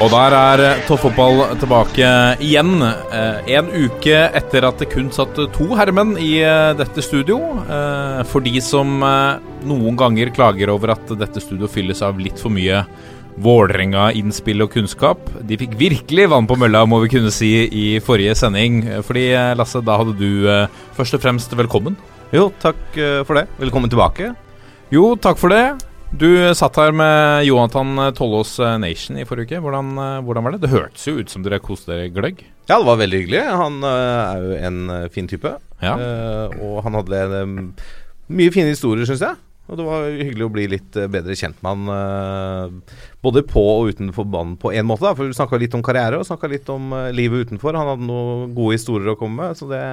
Og der er eh, toppfotball tilbake igjen. Eh, En uke etter at det kun satt to herremenn i eh, dette studio. For de som noen ganger klager over at dette studio fylles av litt for mye Vålerenga-innspill og kunnskap. De fikk virkelig vann på mølla, må vi kunne si, i forrige sending. Fordi, Lasse, da hadde du først og fremst velkommen. Jo, takk for det. Velkommen tilbake. Jo, takk for det. Du satt her med Johantan Tollås eh, Nation i forrige uke. Hvordan, eh, hvordan var det? Det hørtes jo ut som dere koste dere gløgg. Ja, det var veldig hyggelig. Han eh, er jo en eh, fin type. Ja. Eh, og han hadde eh, mye fine historier, syns jeg. Og det var hyggelig å bli litt eh, bedre kjent med han eh, både på og utenfor banen på én måte. da For Vi snakka litt om karriere og snakka litt om eh, livet utenfor. Han hadde noen gode historier å komme med, så det,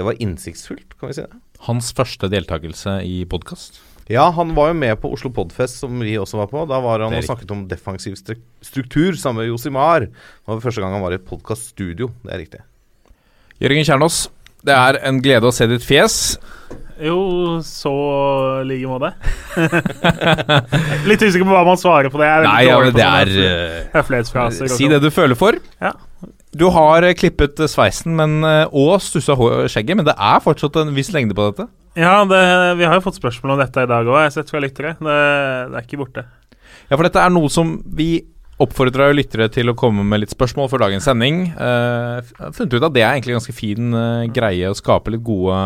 det var innsiktsfullt, kan vi si det. Hans første deltakelse i podkast. Ja, han var jo med på Oslo Podfest, som vi også var på. Da var han er og snakket om defensiv struktur sammen med Josimar. Det var første gang han var i et podkaststudio. Det er riktig. Jørgen Kjernås, det er en glede å se ditt fjes. Jo, så i like måte. Litt usikker på hva man svarer på det. Jeg er Nei, ja, men det sånne er eh. Si sånn. det du føler for. Ja. Du har eh, klippet eh, sveisen men, eh, og stussa skjegget, men det er fortsatt en viss lengde på dette. Ja, det, vi har jo fått spørsmål om dette i dag òg, jeg har sett fra lyttere. Det, det er ikke borte. Ja, for dette er noe som vi oppfordrer lyttere til å komme med litt spørsmål for dagens sending. Uh, funnet ut at det er egentlig en ganske fin uh, greie å skape litt gode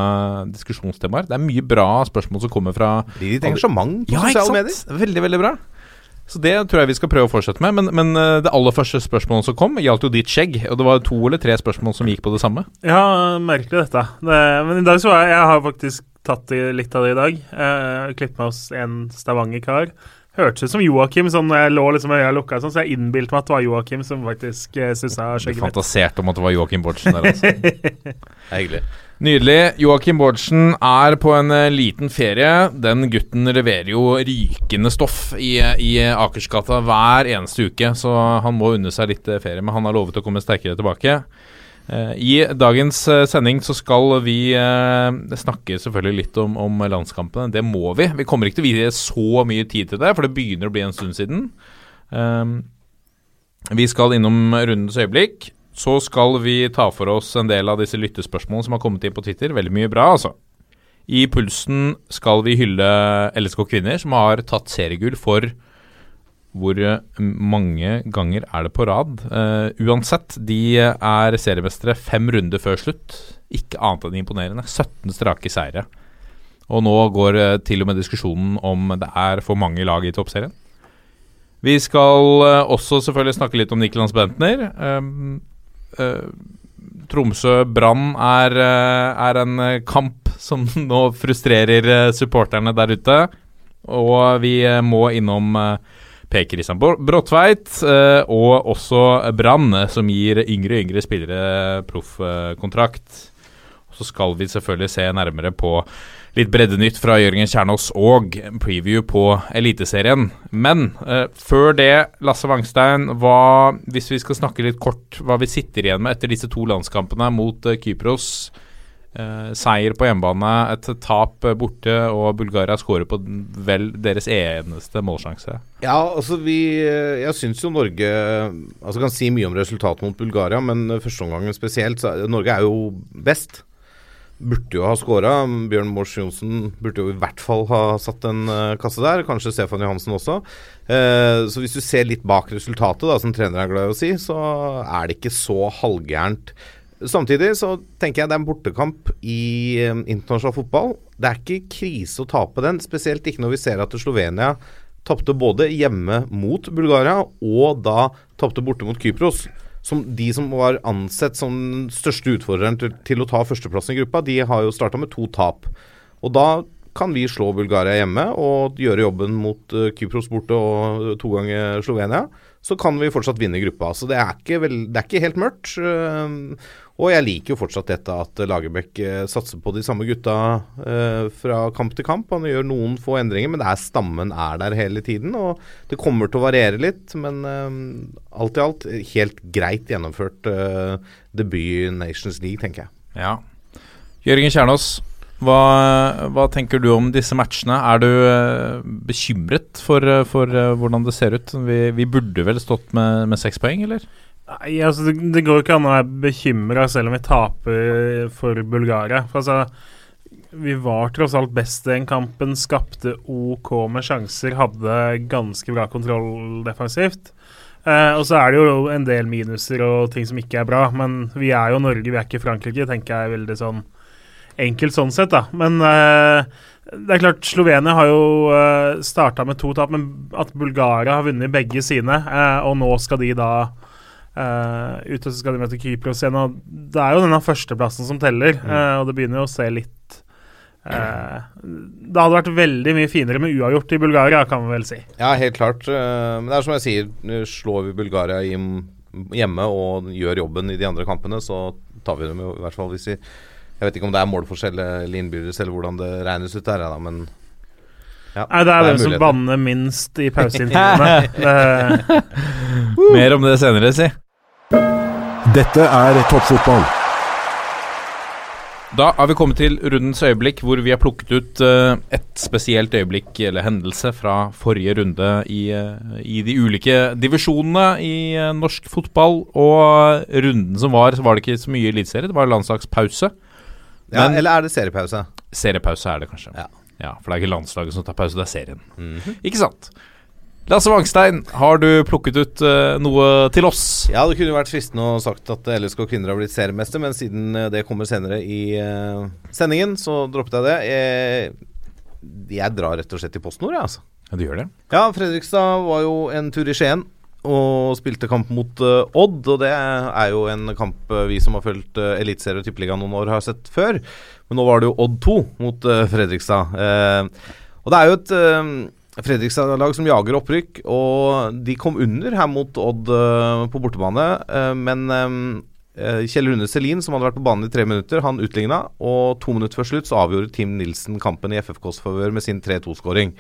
diskusjonstemaer. Det er mye bra spørsmål som kommer fra Blir litt engasjement på Ja, sosiale medier. Veldig, veldig bra. Så det tror jeg vi skal prøve å fortsette med. Men, men eh, det aller første spørsmålet som kom, gjaldt jo ditt skjegg. Og det var to eller tre spørsmål som gikk på det samme. Ja, merkelig dette. Det, men i dag så har jeg Jeg har faktisk tatt litt av det i dag. Uh, Klippet med oss en Stavanger-kar. Hørtes ut som Joakim sånn når jeg lå liksom med øya lukka, sånn, så jeg innbilte meg at det var Joakim som faktisk uh, sussa skjegget mitt. fantaserte om at det var Joakim Bårdsen der, altså. Hyggelig. Nydelig. Joakim Bårdsen er på en eh, liten ferie. Den gutten leverer jo rykende stoff i, i Akersgata hver eneste uke, så han må unne seg litt eh, ferie. Men han har lovet å komme sterkere tilbake. Eh, I dagens eh, sending så skal vi eh, snakke selvfølgelig litt om, om landskampene. Det må vi. Vi kommer ikke til å vie så mye tid til det, for det begynner å bli en stund siden. Um, vi skal innom rundens øyeblikk. Så skal vi ta for oss en del av disse lyttespørsmålene som har kommet inn på Twitter. Veldig mye bra, altså. I Pulsen skal vi hylle LSK Kvinner, som har tatt seriegull for hvor eh, mange ganger er det på rad? Uh, uansett, de er seriemestere fem runder før slutt. Ikke annet enn imponerende. 17 strake seire. Og nå går uh, til og med diskusjonen om det er for mange lag i toppserien. Vi skal uh, også selvfølgelig snakke litt om Niklas Bentner. Tromsø-Brann er, er en kamp som nå frustrerer supporterne der ute. Og vi må innom uh, Per Christian Bro- Bråtveit eh, og også Brann, eh, som gir yngre og yngre spillere proffkontrakt. Så skal vi selvfølgelig se nærmere på litt breddenytt fra Jørgen Kjernås og preview på Eliteserien. Men eh, før det, Lasse Wangstein, hva, hvis vi skal snakke litt kort, hva vi sitter igjen med etter disse to landskampene mot eh, Kypros. Eh, seier på hjemmebane, et tap eh, borte, og Bulgaria skårer på vel deres eneste målsjanse. Ja, altså vi Jeg syns jo Norge Altså kan si mye om resultatet mot Bulgaria, men førsteomgangen spesielt så Norge er jo best. Burde jo ha skåra. Bjørn Mors Johnsen burde jo i hvert fall ha satt en uh, kasse der. Kanskje Stefan Johansen også. Uh, så hvis du ser litt bak resultatet, da, som trener er glad i å si, så er det ikke så halvgærent. Samtidig så tenker jeg det er en bortekamp i eh, internasjonal fotball. Det er ikke krise å tape den, spesielt ikke når vi ser at Slovenia tapte både hjemme mot Bulgaria og da tapte borte mot Kypros. Som de som var ansett som den største utfordreren til, til å ta førsteplassen i gruppa, de har jo starta med to tap. Og da kan vi slå Bulgaria hjemme og gjøre jobben mot eh, Kypros borte og to ganger Slovenia. Så kan vi fortsatt vinne gruppa. Så det er ikke, vel, det er ikke helt mørkt. og jeg liker jo fortsatt dette at Lagerbäck eh, satser på de samme gutta eh, fra kamp til kamp. Han gjør noen få endringer, men det er stammen er der hele tiden. Og det kommer til å variere litt, men alt i alt helt greit gjennomført eh, debut Nations League, tenker jeg. Ja. Jørgen Kjernås, hva, hva tenker du om disse matchene? Er du eh, bekymret for, eh, for eh, hvordan det ser ut? Vi, vi burde vel stått med, med seks poeng, eller? Nei, altså det, det går ikke an å være bekymra selv om vi taper for Bulgaria. For altså, vi var tross alt best i den kampen, skapte OK med sjanser, hadde ganske bra kontroll defensivt. Eh, og så er det jo en del minuser og ting som ikke er bra, men vi er jo Norge, vi er ikke Frankrike, tenker jeg veldig sånn enkelt sånn sett, da. Men eh, det er klart, Slovenia har jo uh, starta med to tap, men at Bulgaria har vunnet begge sine, eh, og nå skal de da Uh, ut og så skal de møte Kypros igjen. Og det er jo denne førsteplassen som teller, uh, og det begynner jo å se litt uh, Det hadde vært veldig mye finere med uavgjort i Bulgaria, kan man vel si. Ja, helt klart. Uh, Men det er som jeg sier, slår vi Bulgaria hjem- hjemme og gjør jobben i de andre kampene, så tar vi dem i hvert fall hvis vi Jeg vet ikke om det er målforskjell eller innbyrdes eller hvordan det regnes ut der, da, men ja, Nei, det er hvem som banner minst i pauseintervjuene. Mer om det senere, si. Dette er toppfotball. Da har vi kommet til rundens øyeblikk, hvor vi har plukket ut uh, et spesielt øyeblikk eller hendelse fra forrige runde i, uh, i de ulike divisjonene i uh, norsk fotball. Og runden som var, så var det ikke så mye eliteserie, det var landslagspause. Ja, Men- Eller er det seriepause? Seriepause er det kanskje. Ja. For det er ikke landslaget som tar pause, det er serien. Mhm. Ikke sant? Lasse Wangstein, har du plukket ut uh, noe til oss? Ja, det kunne vært fristende å sagt at LSK kvinner har blitt seriemester, men siden eh, det kommer senere i uh, sendingen, så droppet jeg det. Jeg, jeg drar rett og slett til PostNord, jeg, altså. Ja, du gjør det? Ja, Fredrikstad var jo en tur i Skien og spilte kamp mot uh, Odd. Og det er jo en kamp eh, vi som har fulgt uh, Eliteserien og Tippeligaen noen år, har sett før. Men nå var det jo Odd 2 mot uh, Fredrikstad. Og det er jo et Fredrikstad-lag som jager opprykk, og de kom under her mot Odd på bortebane. men Kjell Rune Selin, som hadde vært på banen i tre minutter, han utligna. Og to minutter før slutt så avgjorde Tim Nilsen kampen i FFKs favør med sin 3-2-skåring.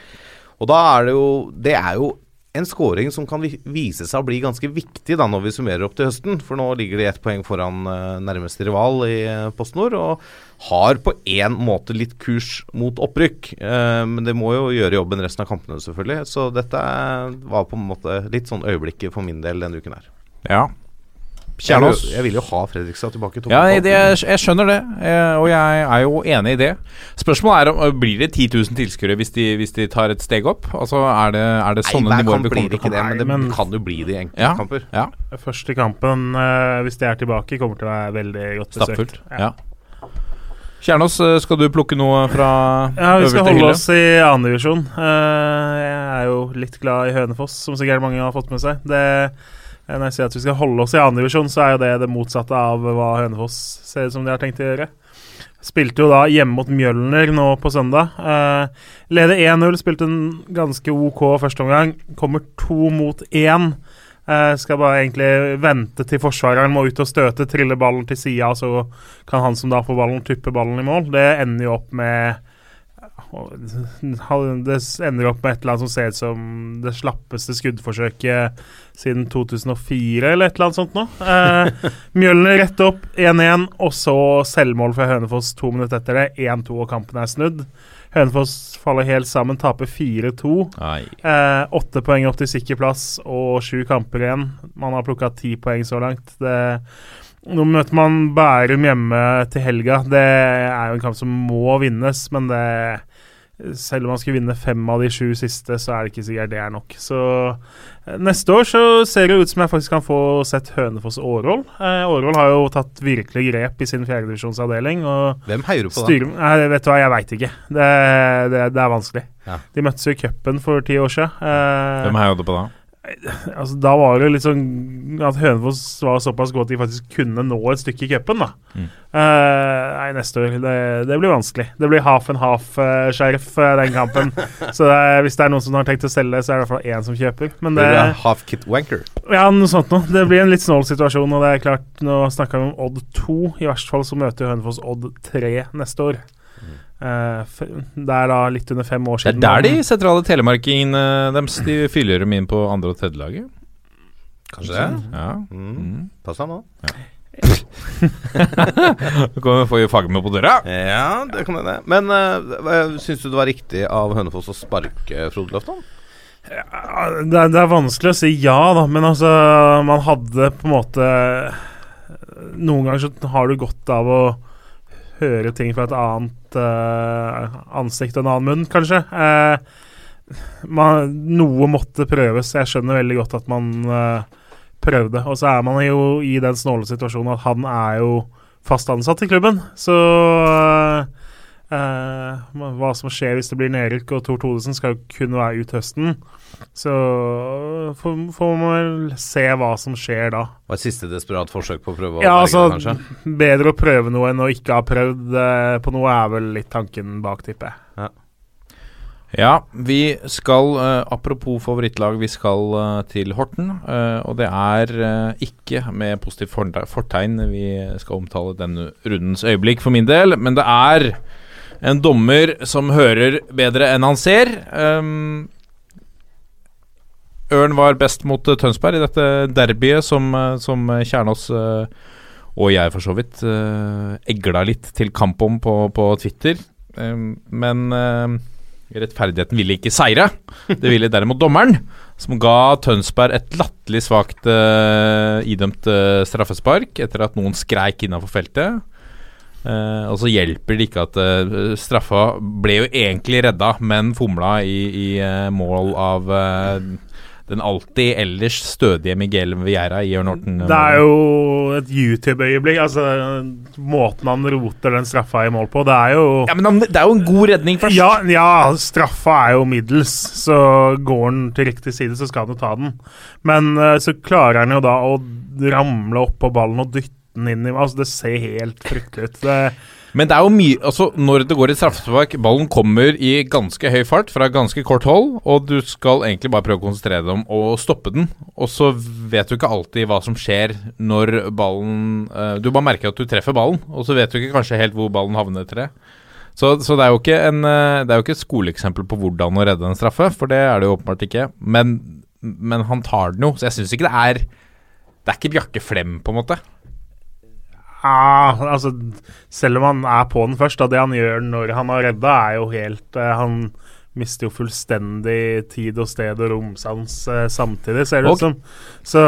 Og da er det jo Det er jo en scoring som kan vise seg å bli ganske viktig da når vi summerer opp til høsten. For nå ligger de ett poeng foran eh, nærmeste rival i uh, PostNord, og har på én måte litt kurs mot opprykk. Eh, men det må jo gjøre jobben resten av kampene, selvfølgelig. Så dette var på en måte litt sånn øyeblikket for min del denne uken her. Ja. Jeg vil, Kjernås? jo- jeg vil jo ha Fredrikstad tilbake Ja, det, jeg, skjønner det, eh, og jeg er jo enig i det. Spørsmålet er om eh, blir det 10 000 tilskuere hvis, de- hvis de tar et steg opp? Altså, Er det, er det sånne nivåer vi kommer til å ikke det, men det men- kan jo bli det i Ja. enkeltkamper. Ja, Første kampen, eh, hvis de er tilbake, kommer til å være veldig godt besøkt. Ja. Ja. Kjernås, eh, skal du plukke noe fra Ja, vi skal holde hylle? oss i annendivisjon. Uh, jeg er jo litt glad i Hønefoss, som sikkert mange har fått med seg. Det, eh, når jeg sier at vi skal holde oss i andredivisjon, så er jo det det motsatte av hva Hønefoss ser ut som de har tenkt å gjøre. Spilte jo da hjemme mot Mjølner nå på søndag. Eh, leder 1-0, spilte en ganske OK første omgang. Kommer to mot én. Eh, skal bare egentlig vente til forsvareren må ut og støte, trille ballen til sida, så kan han som da får ballen, tuppe ballen i mål. Det ender jo opp med Det ender opp med et eller annet som ser ut som det slappeste skuddforsøket siden 2004, eller et eller annet sånt nå. Eh, Mjølner rett opp 1-1, og så selvmål fra Hønefoss to minutter etter det. 1-2, og kampen er snudd. Hønefoss faller helt sammen, taper 4-2. Nei. Eh, Åtte poeng opp til sikker plass og sju kamper igjen. Man har plukka ti poeng så langt. Det, nå møter man Bærum hjemme til helga. Det er jo en kamp som må vinnes, men det selv om man skulle vinne fem av de sju siste, så er det ikke sikkert det er nok. Så eh, neste år så ser det ut som jeg faktisk kan få sett Hønefoss Årvoll. Eh, Årvoll har jo tatt virkelig grep i sin fjerdedivisjonsavdeling. og Hvem heier du på da? Nei, vet du hva, jeg veit ikke. Det, det, det er vanskelig. Ja. De møttes jo i cupen for ti år siden. Eh, Hvem heier du på da? Altså, Da var det sånn at Hønefoss var såpass god at de faktisk kunne nå et stykke i cupen. da. Mm. Uh, nei, neste år det, det blir vanskelig. Det blir half and half-skjerf uh, den kampen. så det er, hvis det er noen som har tenkt å selge, så er det i hvert fall én som kjøper. Men det, Blir det half kit wanker? ja, noe sånt noe. Det blir en litt snål situasjon. Og det er klart, nå snakker vi om Odd 2. I verste fall så møter Hønefoss Odd 3 neste år. Eh, det er da litt under fem år siden. Det er der de sentrale telemarkingene deres de fyller dem inn på andre- og tredjelaget. Kanskje det? Ja. Mm. Mm. Pass deg nå. Du kan få fagme på døra. Ja, det kan hende. Men uh, syns du det var riktig av Hønefoss å sparke Frode Løfton? Ja, det, det er vanskelig å si ja, da, men altså Man hadde på en måte Noen ganger så har du godt av å høre ting fra et annet uh, ansikt og en annen munn, kanskje. Uh, man, noe måtte prøves. Jeg skjønner veldig godt at man uh, prøvde. Og så er man jo i den snåle situasjonen at han er jo fast ansatt i klubben. Så hva som skjer hvis det blir nedrykk, og Tor Todesen skal kun være ut høsten. Så får, man vel se hva som skjer da. Var et siste desperat forsøk på å prøve å Ja, berge det, altså kanskje? Bedre å prøve noe enn å ikke ha prøvd eh, på noe, er vel litt tanken bak, tipper jeg. Ja, vi skal eh, Apropos favorittlag, vi skal eh, til Horten. og det er ikke med positivt fortegn vi skal omtale denne rundens øyeblikk for min del, men det er en dommer som hører bedre enn han ser. Um, Ørn var best mot eh, Tønsberg i dette derbyet som, eh, som Kjernås eh, og jeg for så vidt egla litt til kamp om på, på Twitter. Men rettferdigheten ville ikke seire. Det ville derimot dommeren, som ga Tønsberg et latterlig svakt idømt straffespark etter at noen skreik innafor feltet. Uh, og så hjelper det ikke at uh, straffa ble jo egentlig redda, men fomla i, i uh, mål av den alltid ellers stødige Miguel Vieira i Jørn Horten. Det er jo et YouTube-øyeblikk. Altså, måten han roter den straffa i mål på, det er jo Ja, men han, det er jo en god redning først. Ja, ja, straffa er jo middels, så går han til riktig side, så skal han jo ta den. Men eh, så klarer han jo da å ramle opp på ballen og dytte den inn i Altså, det ser helt fryktelig ut. Det, Men det er jo mye Altså, når det går i straffespark, ballen kommer i ganske høy fart fra ganske kort hold, og du skal egentlig bare prøve å konsentrere deg om å stoppe den. Og så vet du ikke alltid hva som skjer når ballen eh, Du bare merker at du treffer ballen, og så vet du ikke kanskje helt hvor ballen havner etter det. Så, så det er en eh, Det er jo ikke et skoleeksempel på hvordan å redde en straffe, for det er det jo åpenbart ikke. Men, men han tar den jo, så jeg syns ikke det er Det er ikke Bjarke Flem, på en måte. Ah, altså, selv om han er på den først, da, det han gjør når han har redda, er jo helt eh, Han mister jo fullstendig tid og sted og romsans eh, samtidig, ser det ut som. Så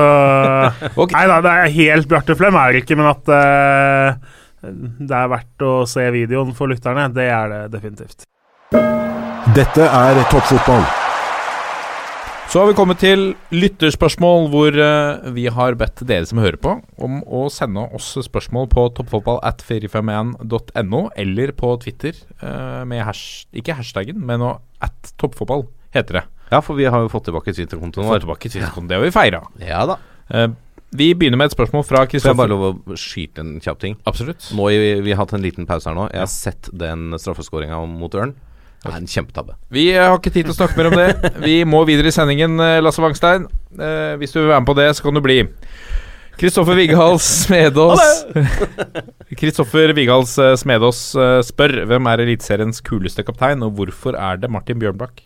okay. Nei da, det er helt Bjarte Flem er det ikke, men at eh, det er verdt å se videoen for lytterne, det er det definitivt. Dette er toppfotball. Så har vi kommet til lytterspørsmål, hvor eh, vi har bedt dere som hører på, om å sende oss spørsmål på toppfotball at 451.no, eller på Twitter eh, med hash, ikke hashtaggen, men noe at toppfotball, heter det. Ja, for vi har jo fått tilbake Twitter-kontoen vår. tilbake Twitter-kontoen. Det har vi feira. Ja da. vi begynner med et spørsmål fra Får jeg bare lov å skyte en kjapp ting? Absolutt. Nå i, Vi har hatt en liten pause her nå. Jeg har sett den straffeskåringa mot Ørn. Det er en kjempetabbe. Vi eh, har ikke tid til å snakke mer om det. Vi må videre i sendingen, eh, Lasse Wangstein. Eh, hvis du vil være med på det, så kan du bli. Kristoffer Vigals Smedås Kristoffer Vigals eh, Smedås spør hvem er Eliteseriens kuleste kaptein, og hvorfor er det Martin Bjørnbakk?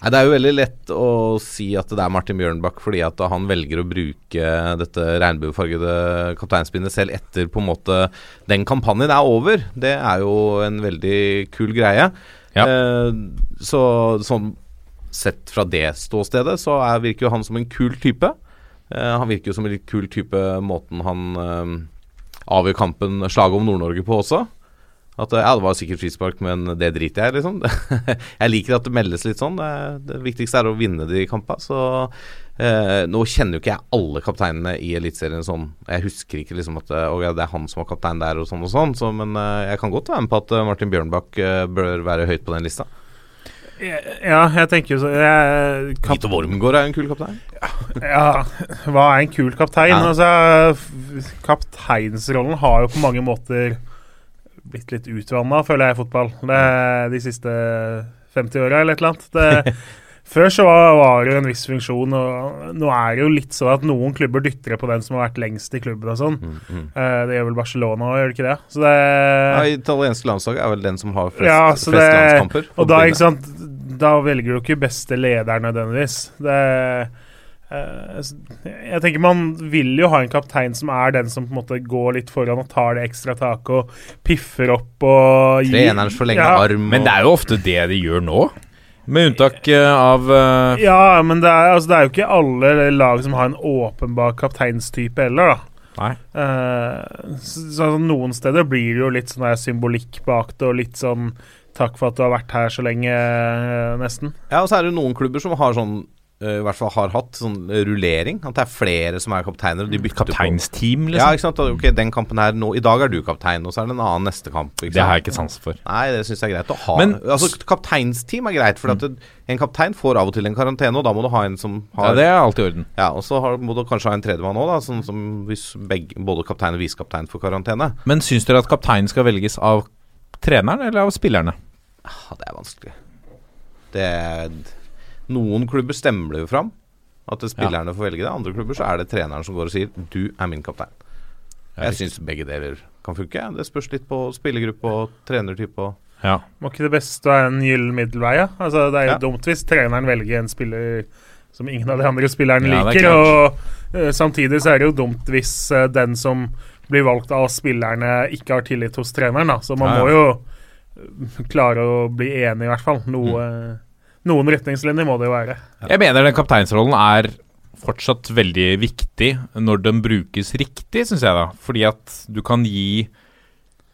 Nei, Det er jo veldig lett å si at det er Martin Bjørnbakk fordi at han velger å bruke dette regnbuefargede kapteinspinnet selv etter på en måte den kampanjen er over. Det er jo en veldig kul greie. Ja. Eh, så sånn sett fra det ståstedet så er, virker jo han som en kul type. Eh, han virker jo som en litt kul type måten han eh, avgjør kampen slaget om Nord-Norge på også. At ja, det var sikkert frispark, men det driter jeg i, liksom. jeg liker at det meldes litt sånn. Det viktigste er å vinne de kampene. Så eh, nå kjenner jo ikke jeg alle kapteinene i Eliteserien sånn. Jeg husker ikke liksom at eh, ja, det er han som var kaptein der og sånn og sånn. Så, men eh, jeg kan godt være med på at eh, Martin Bjørnbakk eh, bør være høyt på den lista. Ja, jeg tenker jo så jeg, kap, Vito Wormgård er en kul kaptein. Ja, hva er en kul kaptein? Ja. Altså, kapteinsrollen har jo på mange måter blitt litt utvanna, føler jeg, i fotball. Det, de siste 50 åra, eller et eller annet. Det, før så var, var det jo en viss funksjon, og nå er det jo litt sånn at noen klubber dytter på den som har vært lengst i klubben og sånn. Eh, det gjør vel Barcelona òg, gjør det ikke det? Så det Ja, Italienske landslaget er vel den som har flest, Ja, flest det- landskamper. Og da, ikke sant, da velger du ikke beste leder nødvendigvis. Det, eh, jeg tenker Man vil jo ha en kaptein som er den som på en måte går litt foran og tar det ekstra taket og piffer opp og gir- Trenerens forlengede ja, arm. Men det er jo ofte det de gjør nå. Med unntak eh, av uh... Ja, men det er, altså, det er jo ikke alle lag som har en åpenbar kapteinstype heller, da. Nei. Uh, så, så noen steder blir det jo litt sånn symbolikk bak det, og litt sånn Takk for at du har vært her så lenge, eh, nesten. Ja, og så er det noen klubber som har sånn eh, I hvert fall har hatt sånn eh, rullering. At det er flere som er kapteiner. Og de bytter kapteinsteam, liksom. Ja, ikke sant. Ok, den kampen her nå I dag er du kaptein, og så er det en annen neste kamp. Det har jeg ikke sans for. Nei, det syns jeg er greit å ha. Men- altså, Kapteinsteam er greit, for at en kaptein får av og til en karantene, og da må du ha en som har Ja, det er alltid i orden. Ja, og så må du kanskje ha en tredjemann òg, da, sånn som hvis begge, både kaptein og visekaptein får karantene. Men syns dere at kapteinen skal velges av treneren eller av spillerne? Ja, det er vanskelig. Det er, noen klubber stemmer det jo fram, at spillerne spillerne får velge det. Andre klubber så er det treneren som går og sier 'du er min kaptein'. Jeg syns begge deler kan funke. Det spørs litt på spillergruppe og trenertype og Ja. Må ikke det beste være en gyllen middelvei? Ja? Altså, det er jo Ja. dumt hvis treneren velger en spiller som ingen av de andre spillerne Ja, er liker. Og uh, samtidig så er det jo dumt hvis uh, den som blir valgt av spillerne, ikke har tillit hos treneren. Da. Så man Ja, ja. må jo eh, klare å bli enig, i hvert fall. Noe, Noen retningslinjer må det jo være. Jeg mener den kapteinsrollen er fortsatt veldig viktig når den brukes riktig, syns jeg, da. Fordi at du kan gi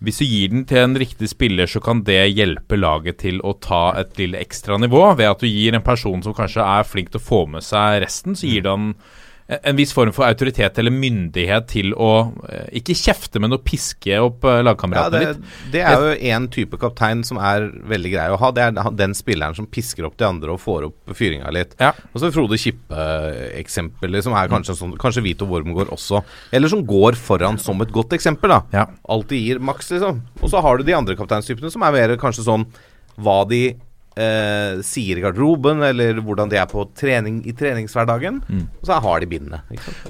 Hvis du gir den til en riktig spiller, så kan det hjelpe laget til å ta et lille ekstra nivå. Ved at du gir en person som kanskje er flink til å få med seg resten, så gir du han en- en viss form for autoritet eller myndighet til å eh, ikke kjefte, men å piske opp eh, Ja, det, litt. det er jo én type kaptein som er veldig grei å ha. Det er den spilleren som pisker opp de andre og får opp fyringa litt. Ja. Og så Frode Kippe-eksempelet, som er kanskje sånn Kanskje Vito Wormgård også. Eller som går foran som et godt eksempel, da. Ja. Alltid gir maks, liksom. Og så har du de andre kapteinstypene som er mer kanskje sånn hva de eh, sier i garderoben, eller hvordan de er på trening i treningshverdagen. Og så har de bindene.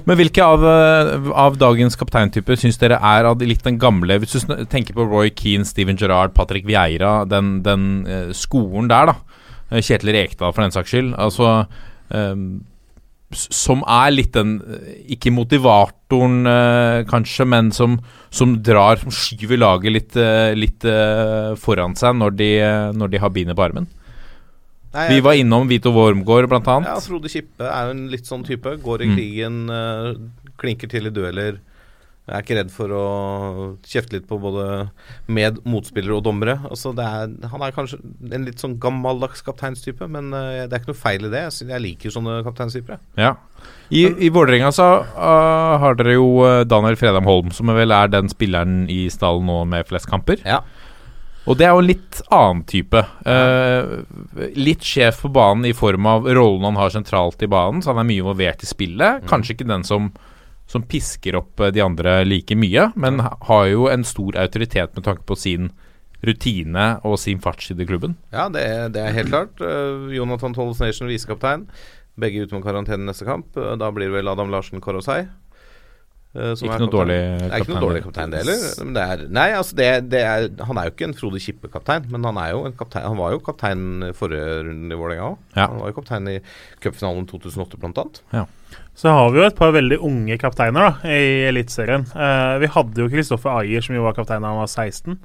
Men hvilke av, eh, av dagens kapteintyper syns dere er av litt den gamle Hvis du tenker på Roy Keane, Steven Gerrard, Patrick Vieira, den, den eh, skolen der, da. Eh, Kjetil Rekdal, for den saks skyld. Altså eh, Som er litt den eh, Ikke motivatoren, eh, kanskje, men som, som drar Som skyver laget litt, litt eh, foran seg når de, når de har bindet på armen. Nei, Vi var innom Vito Wormgård, blant Ja. Frode Kippe er jo en litt sånn type. Går i Mm. krigen, eh, klinker til i dueller. Er ikke redd for å kjefte litt på både med motspillere og dommere. Altså det er, han er kanskje en litt sånn gammeldags kapteinstype, men eh, det er ikke noe feil i det. Jeg, jeg liker sånne kapteinstyper. Ja. I, i Vålerenga så uh, har dere jo Daniel Fredheim Holm, som vel er den spilleren i stallen nå med flest kamper. Ja. Og det er jo en litt annen type. Uh, litt sjef på banen i form av rollen han har sentralt i banen, så han er mye involvert i spillet. Kanskje ikke den som, som pisker opp uh, de andre like mye, men har jo en stor autoritet med tanke på sin rutine og sin fartstid i klubben. Ja, det, er- det er helt klart. Uh, Jonathan Tolles Nation visekaptein. Begge ute med karantene neste kamp. Da blir det vel Adam Larsen Korosei. Som Ikke noe kaptein. dårlig Det er ikke noe kaptein. dårlig kaptein, det heller. Men det er, nei, altså det, det er, han er jo ikke en Frode Kippe-kaptein, men han er jo en kaptein Han var jo kaptein forrige runde i Vålerenga òg. Ja. Han var jo kaptein i cupfinalen 2008, blant annet. Så har vi jo et par veldig unge kapteiner da, i Eliteserien. Uh, vi hadde jo Kristoffer Ayer, som jo var kaptein da han var 16.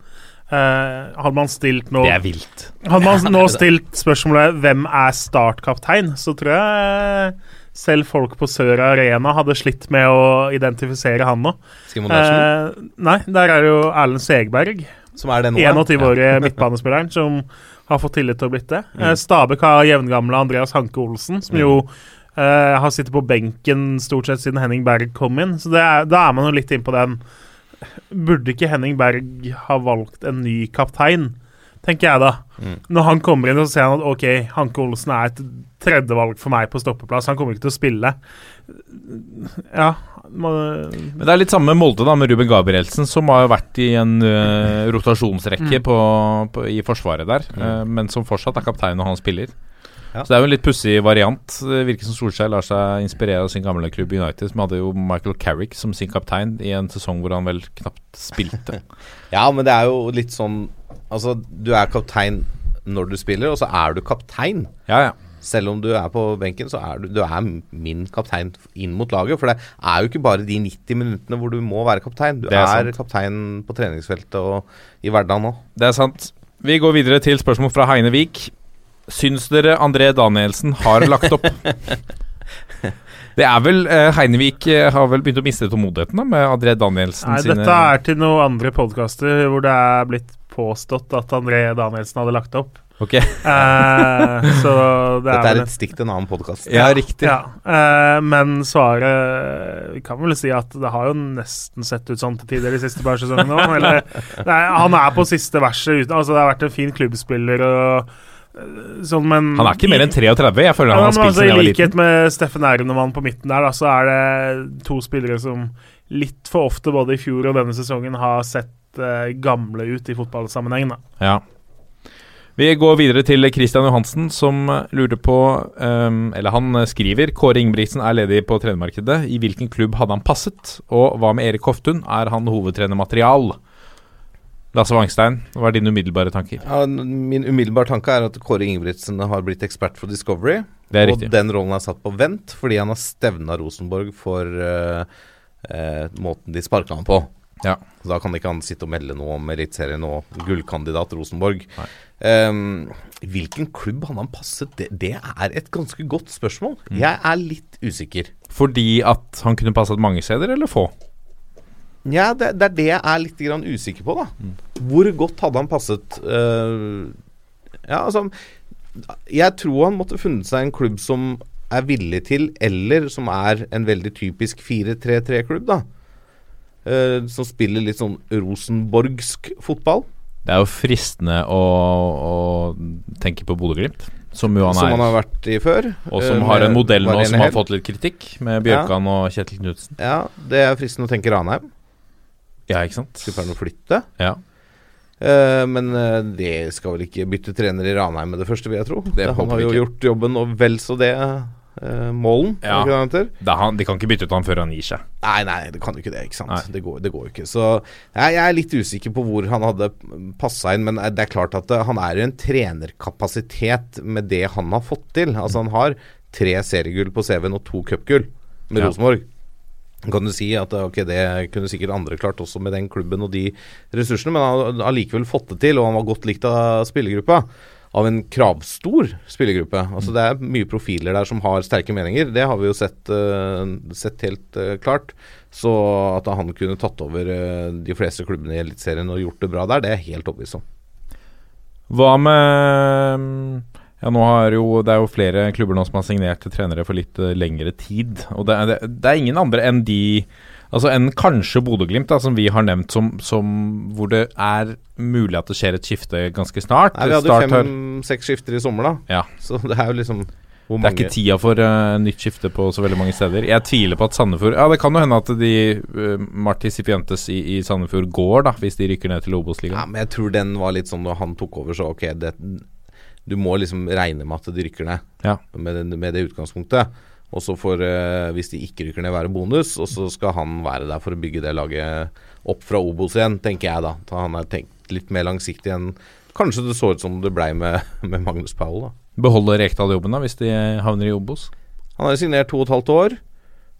Uh, hadde man stilt nå Det er vilt. Hadde man nå stilt spørsmålet 'Hvem er startkaptein?', så tror jeg selv folk på Sør Arena hadde slitt med å identifisere han nå. Eh, nei, der er det jo Erlend Segberg, som er den nå. ja. 21-årige midtbanespilleren, som har fått tillit til å blitt det. Eh, Stabæk har jevngamle Andreas Hanke Olsen, som jo eh, har sittet på benken stort sett siden Henning Berg kom inn. Så det er, da er man jo litt inn på den Burde ikke Henning Berg ha valgt en ny kaptein? Tenker jeg da. Mm. Når han kommer inn og ser han at ok, Hanke Olsen er et tredjevalg for meg på stoppeplass, han kommer ikke til å spille. Ja Men det er litt samme med Molde da, med Ruben Gabrielsen, som har vært i en uh, rotasjonsrekke Mm. på, på, i forsvaret der, Mm. uh, men som fortsatt er kaptein når han spiller. Ja. Så det er jo en litt pussig variant. Det virker som Solskjær lar seg inspirere av sin gamle klubb United, som hadde jo Michael Carrick som sin kaptein i en sesong hvor han vel knapt spilte. Ja, men det er jo litt sånn Altså, du er kaptein når du spiller, og så er du kaptein. Ja, ja. Selv om du er på benken, så er du, du er min kaptein inn mot laget. For det er jo ikke bare de 90 minuttene hvor du må være kaptein. Du Det er er, kaptein på treningsfeltet og i hverdagen òg. Det er sant. Vi går videre til spørsmål fra Heine Vik. Syns dere André Danielsen har lagt opp? Det er vel eh, Heinevik eh, har vel begynt å miste tålmodigheten da, med André Danielsen nei, sine dette er til noen andre podkaster hvor det er blitt påstått at André Danielsen hadde lagt opp. Ok, Eh, så det Dette er er et stikk til en annen podkast. ja, riktig. Ja, eh, men svaret Vi kan vel si at det har jo nesten sett ut sånn til tider de siste par sesongene nå. Han er på siste verset uten Altså, det har vært en fin klubbspiller og sånn, men Han er ikke mer enn 33. Jeg føler ja, han har men spilt altså, siden I jeg var likhet liten. med Steffen Ernemann på midten der, da, så er det to spillere som litt for ofte både i fjor og denne sesongen har sett eh, gamle ut i fotballsammenheng. Ja. Vi går videre til Christian Johansen, som lurte lurer på um, Eller han skriver Kåre Ingebrigtsen er ledig på trenermarkedet. I hvilken klubb hadde han passet? Og hva med Erik Hoftun? Er han hovedtrenermaterial? Lasse Wangstein, hva er dine umiddelbare tanker? Ja, min umiddelbare tanke er at Kåre Ingebrigtsen har blitt ekspert for Discovery. Det er og riktig. den rollen er satt på vent fordi han har stevna Rosenborg for uh, uh, måten de sparka han på. Ja. Da kan ikke han sitte og melde noe om Eliteserien og gullkandidat Rosenborg. Ehm, hvilken klubb han har passet? Det, det er et ganske godt spørsmål. Mm. Jeg er litt usikker. Fordi at han kunne passet mange steder, eller få? Ja, det, det er det jeg er litt grann usikker på, da. Mm. Hvor godt hadde han passet? Uh, ja, altså Jeg tror han måtte funnet seg en klubb som er villig til, eller som er en veldig typisk 4-3-3-klubb, da. Uh, som spiller litt sånn rosenborgsk fotball. Det er jo fristende å, å tenke på Bodø-Glimt, som jo han som er. han har vært i før. og som eh, har en modell nå som har fått litt kritikk, med Bjørkan og Kjetil Knutsen. Ja, det er fristende å tenke Ranheim. Ja, ikke sant? Skulle å flytte. Ja. Uh, men eh, det skal vel ikke bytte trener i Ranheim med det første, vil jeg tro. Det han har jo ikke. gjort jobben og vel så det. Uh, Målen, Ja. det det han? De kan ikke bytte ut han før han gir seg. Nei, nei, det kan jo ikke det. ikke sant? Det går, det går jo ikke. Så jeg, jeg er litt usikker på hvor han hadde passa inn, men det er klart at han er jo en trenerkapasitet med det han har fått til. Altså Han har tre seriegull på CV-en og to cupgull med Ja. Rosenborg. Kan du si at ok, det kunne sikkert andre klart også med den klubben og de ressursene, men han har likevel fått det til, og han var godt likt av spillergruppa. Av en kravstor spillergruppe. Altså Det er mye profiler der som har sterke meninger. Det har vi jo sett, uh, sett helt uh, klart. Så at han kunne tatt over uh, de fleste klubbene i Eliteserien og gjort det bra der, det er jeg helt overbevist om. Hva med Ja, nå har jo Det er jo flere klubber nå som har signert trenere for litt eh, lengre tid. Og det det, det er ingen andre enn de Altså enn kanskje Bodø-Glimt, da, som vi har nevnt som, som hvor det er mulig at det skjer et skifte ganske snart. Nei, vi hadde jo fem-seks skifter i sommer, da. Ja. Så det er jo liksom hvor Det er ikke tida for uh, nytt skifte på så veldig mange steder. Jeg tviler på at Sandefjord Ja, det kan jo hende at de uh, Marti Sipientes i, i Sandefjord går, da, hvis de rykker ned til Ja, Obos-ligaen. men jeg tror den var litt sånn når han tok over, så ok, det, du må liksom regne med at de rykker ned. Ja. Med, den- med det utgangspunktet. Og så får, eh, hvis de ikke rykker ned, være bonus, og så skal han være der for å bygge det laget opp fra Obos igjen, tenker jeg da. da han har tenkt litt mer langsiktig enn kanskje det så ut som det blei med, med Magnus Powell, da. Beholder Rekdal jobben da, hvis de havner i Obos? Han har signert to og et halvt år.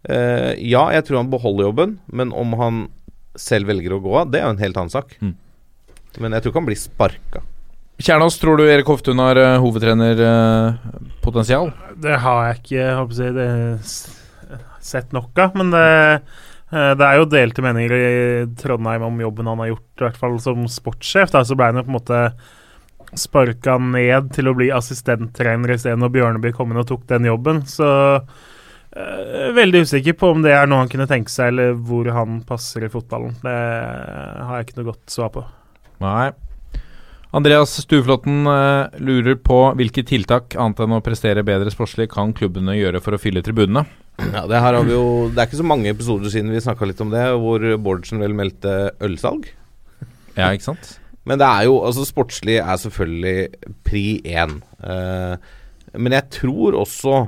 Eh, ja, jeg tror han beholder jobben, men om han selv velger å gå av, det er jo en helt annen sak. Mm. Men jeg tror ikke han blir sparka. Kjernås, tror du Erik Hoftun har uh, hovedtrenerpotensial? Det har jeg ikke jeg håper jeg, det, sett nok av. Men det, uh, det er jo delte meninger i Trondheim om jobben han har gjort, i hvert fall som sportssjef. Da, så ble han jo på en måte sparka ned til å bli assistenttrener isteden når Bjørneby kom inn og tok den jobben. Så eh, veldig usikker på om det er noe han kunne tenke seg, eller hvor han passer i fotballen. Det har jeg ikke noe godt svar på. Nei. Andreas Stueflåtten eh, lurer på hvilke tiltak, annet enn å prestere bedre sportslig, kan klubbene gjøre for å fylle tribunene? Ja, det her har vi jo Det er ikke så mange episoder siden vi snakka litt om det, hvor Bårdsen vel meldte ølsalg. Ja, ikke sant? Men det er jo Altså, sportslig er selvfølgelig pri én. Eh, men jeg tror også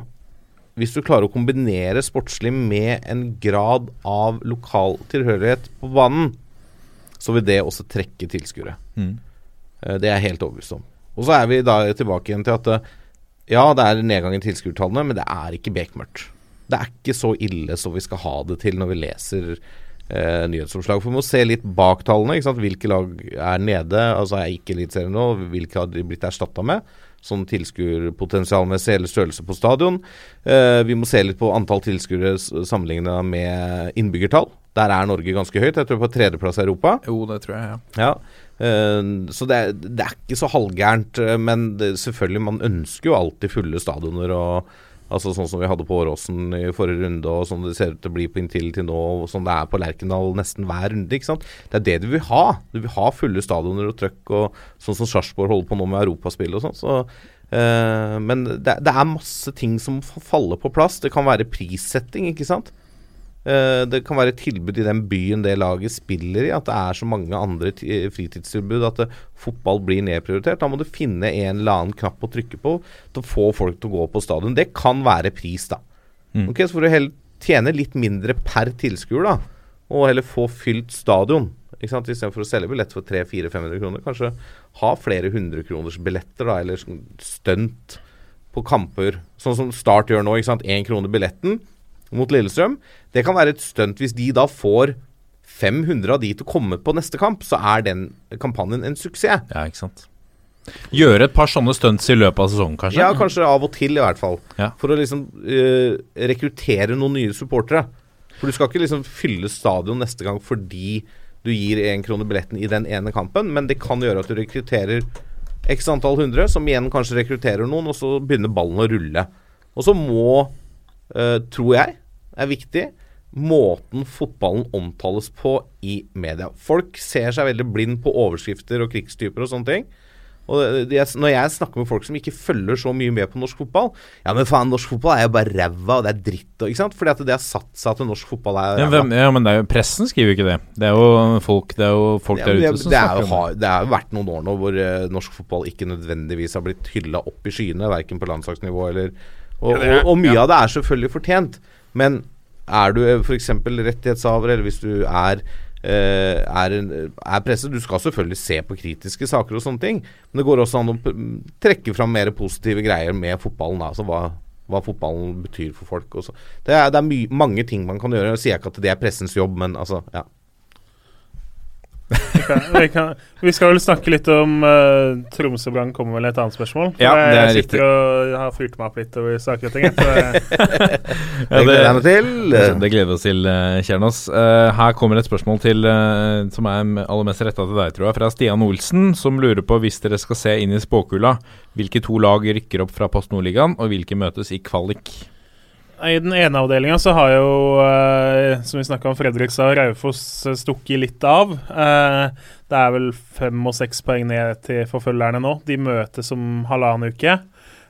hvis du klarer å kombinere sportslig med en grad av lokal tilhørighet på banen, så vil det også trekke tilskuere. Mm. Eh, Det er jeg helt overbevist om. Og så er vi da tilbake igjen til at eh, ja, det er nedgang i tilskuertallene, men det er ikke bekmørkt. Det er ikke så ille som vi skal ha det til når vi leser eh, nyhetsoppslag. For vi må se litt bak tallene. Ikke sant? Hvilke lag er nede? Altså er ikke Eliteserien nå? Hvilke har de blitt erstatta med? Sånn tilskuerpotensialmessig eller størrelse på stadion. Eh, vi må se litt på antall tilskuere sammenligna med innbyggertall. Der er Norge ganske høyt. Jeg tror på tredjeplass i Europa. Jo, det tror jeg, ja. Ja, så det er, det er ikke så halvgærent. eh, men det, selvfølgelig, man ønsker jo alltid fulle stadioner. og Altså Sånn som vi hadde på Åråsen i forrige runde, og sånn det ser ut til å bli på Inntil til nå, og sånn det er på Lerkendal nesten hver runde. ikke sant? Det er det du vil ha. Du vil ha fulle stadioner og trøkk, og sånn som Sarpsborg holder på nå med europaspill og sånn. Så, eh, men det, det er masse ting som faller på plass. Det kan være prissetting, ikke sant. Eh, det kan være et tilbud i den byen det laget spiller i, at det er så mange andre ti- fritidstilbud at det, fotball blir nedprioritert. Da må du finne en eller annen knapp å trykke på til å få folk til å gå på stadion. Det kan være pris, da. Mm. Ok, Så får du heller tjene litt mindre per tilskuer, da. Og heller få fylt stadion. Ikke sant? Istedenfor å selge billett for 300-400-500 kroner. Kanskje ha flere hundrekroners billetter, da, eller sånn stunt på kamper. Sånn som Start gjør nå. ikke sant? Én krone billetten mot Lillestrøm. Det kan være et stunt hvis de da får 500 av de til å komme på neste kamp, så er den kampanjen en suksess. Ja, ikke sant. Gjøre et par sånne stunts i løpet av sesongen, kanskje? Ja, kanskje av og til, i hvert fall. Ja. For å liksom uh, rekruttere noen nye supportere. For du skal ikke liksom fylle stadion neste gang fordi du gir én krone billetten i den ene kampen, men det kan gjøre at du rekrutterer x antall hundre, som igjen kanskje rekrutterer noen, og så begynner ballen å rulle. Og så må, tror jeg, er viktig måten fotballen omtales på i media. Folk ser seg veldig blind på overskrifter og krigstyper og sånne ting. Og det, det, når jeg snakker med folk som ikke følger så mye med på norsk fotball Ja, men faen, norsk fotball er jo bare ræva, og det er dritt og Ikke sant? Fordi at det har satt seg at norsk fotball er ræva. Ja, ja, men det er jo pressen skriver jo ikke det. Det er jo folk, det er jo folk Ja, der ute det, som det, er snakker jo, om det. det har jo vært noen år nå hvor uh, norsk fotball ikke nødvendigvis har blitt hylla opp i skyene, verken på landslagsnivå eller Og, og, og mye av det er selvfølgelig fortjent, men er du f.eks. rettighetshaver, eller hvis du er eh, er, en, er presset Du skal selvfølgelig se på kritiske saker og sånne ting, men det går også an å trekke fram mer positive greier med fotballen. Altså hva, hva fotballen betyr for folk. Det er, det er mange ting man kan gjøre. Jeg sier ikke at det er pressens jobb, men altså, ja. Vi, kan, vi, kan, vi skal vel snakke litt om uh, Tromsø Brann kommer vel et annet spørsmål. Ja, det er jeg riktig. sitter og har fyrt meg opp litt over saker og ting. Så Ja, Det gleder jeg meg til. Det, gleder vi oss til, Kjernås. Kjernos. Eh, her kommer et spørsmål til uh, som er aller mest retta til deg, tror jeg, fra Stian Olsen, som lurer på hvis dere skal se inn i spåkula, hvilke to lag rykker opp fra Post Nordligaen, og hvilke møtes i kvalik? I den ene avdelinga så har jo, eh, som vi snakka om, Fredrikstad og Raufoss eh, stukket litt av. Eh, det er vel fem og seks poeng ned til forfølgerne nå. De møtes om halvannen uke.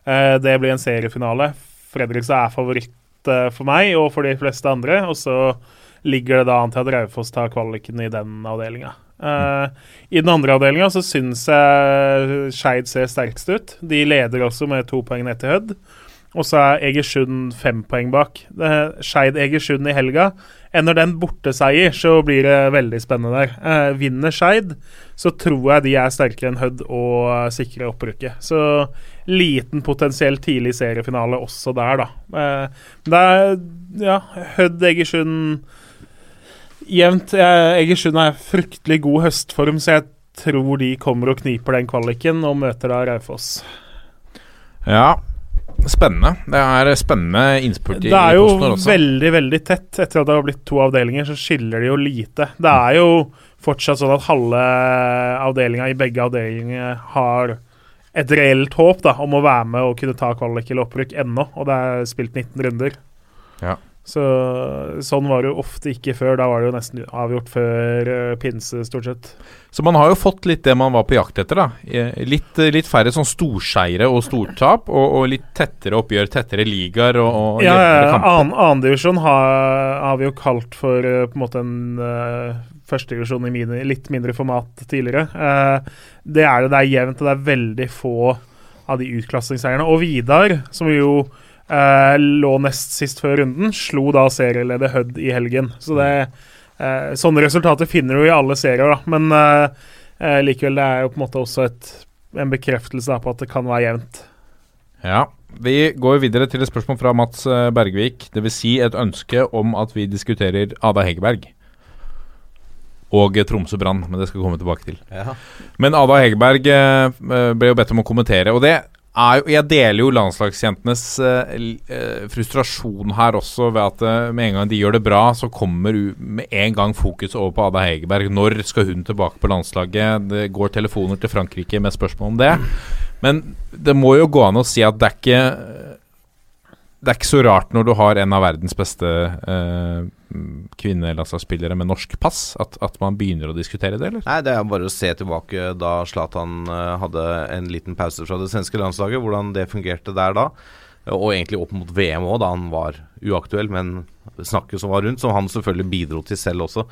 Eh, det blir en seriefinale. Fredrikstad er favoritt eh, for meg og for de fleste andre. Og så ligger det da an til at Raufoss tar kvaliken i den avdelinga. Uh, I den andre avdelinga så syns jeg Skeid ser sterkest ut. De leder også med to poeng ned til Hødd. Og så er Egersund fem poeng bak. Skeid-Egersund i helga. Ender den borteseier, så blir det veldig spennende der. Eh, vinner Skeid, så tror jeg de er sterkere enn Hødd og sikrer opprykket. Så liten potensiell tidlig seriefinale også der, da. Eh, det er ja, Hødd-Egersund jevnt. Eh, Egersund er fryktelig god høstform, så jeg tror de kommer og kniper den kvaliken og møter da Raufoss. Ja, spennende. Det er spennende innspurt i Det er jo veldig, veldig tett. Etter at det har blitt to avdelinger, så skiller det jo lite. Det er jo fortsatt sånn at halve avdelinga i begge avdelinger har et reelt håp da, om å være med og kunne ta kvalik eller opprykk ennå, og det er spilt 19 runder. Ja. Så Sånn var det jo ofte ikke før. Da var det jo nesten avgjort før uh, pinse, stort sett. Så man har jo fått litt det man var på jakt etter. da Litt, eh, litt færre sånn storseiere og stortap, og, og litt tettere oppgjør, tettere ligaer og, og Ja, jevnere annen Annendivisjon har, har vi jo kalt for uh, på en måte en uh, førstedivisjon i mini, litt mindre format tidligere. Uh, det er det. Det er jevnt, og det er veldig få av de utklassingseierne. Og Vidar, som jo eh, lå nest sist før runden, slo da serieleder Hødd i helgen. Så det eh, Sånne resultater finner du i alle serier, da. Men eh, eh, likevel, det er jo på en måte også et, en bekreftelse da, på at det kan være jevnt. Ja, Vi går videre til et spørsmål fra Mats Bergvik. Dvs. Si et ønske om at vi diskuterer Ada Hegerberg og Tromsø Brann, men det skal vi komme tilbake til. Ja. Men Ada Hegerberg ble jo bedt om å kommentere, og det jo Jeg deler jo landslagsjentenes eh, eh, frustrasjon her også, ved at eh, med en gang de gjør det bra, så kommer med en gang fokus over på Ada Hegerberg. Når skal hun tilbake på landslaget? Det går telefoner til Frankrike med spørsmål om det. Men det må jo gå an å si at det er ikke Det er ikke så rart når du har en av verdens beste eh, kvinnelandslagsspillere med norsk pass, at, at man begynner å diskutere det, eller? Nei, det er bare å se tilbake da Zlatan eh, hadde en liten pause fra det svenske landslaget, hvordan det fungerte der da. Og egentlig opp mot VM òg, da han var uaktuell, men snakket som var rundt, som han selvfølgelig bidro til selv også.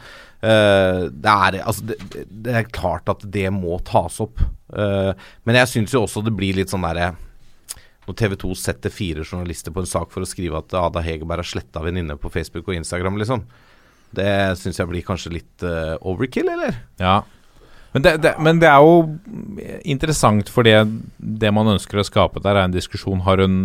Eh, det, er, altså, det, det er klart at det må tas opp. Eh, men jeg syns jo også det blir litt sånn derre når TV 2 setter fire journalister på en sak for å skrive at Ada Hegerberg har sletta venninne på Facebook og Instagram, liksom. Det syns jeg blir kanskje litt uh, overkill, eller? Ja. Men det, det, men det er jo interessant for det man ønsker å skape der, er en diskusjon. Har hun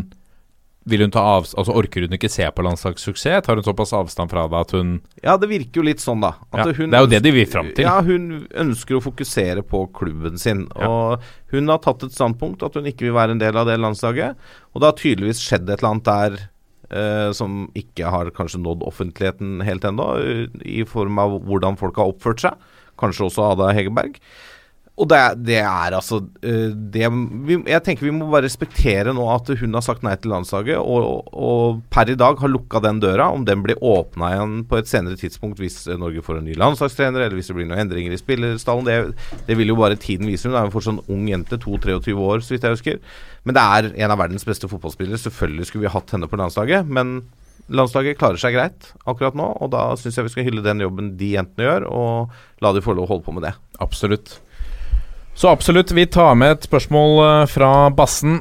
Vil hun ta av, altså Orker hun ikke se på landslagssuksess? Tar hun såpass avstand fra det at hun Ja, det virker jo litt sånn, da. ja, Det er jo det de vil fram til. Ja, hun ønsker å fokusere på klubben sin. Ja. Og hun har tatt et standpunkt at hun ikke vil være en del av det landslaget. Og det har tydeligvis skjedd et eller annet der eh, som ikke har kanskje nådd offentligheten helt ennå, i form av hvordan folk har oppført seg. Kanskje også Ada Hegerberg. Og det, det er altså eh, det, vi, Jeg tenker vi må bare respektere nå at hun har sagt nei til landslaget, og, og per i dag har lukka den døra. Om den blir åpna igjen på et senere tidspunkt hvis eh, Norge får en ny landslagstrener, eller hvis det blir noen endringer i spillerstallen, det, det vil jo bare tiden vise. Hun er jo fortsatt en ung jente, 22-23 år, så vidt jeg husker. Men det er en av verdens beste fotballspillere. Selvfølgelig skulle vi hatt henne på landslaget, men landslaget klarer seg greit akkurat nå, og da syns jeg vi skal hylle den jobben de jentene gjør, og la de få lov å holde på med det. Absolutt. Så absolutt, vi tar med et spørsmål eh, fra Bassen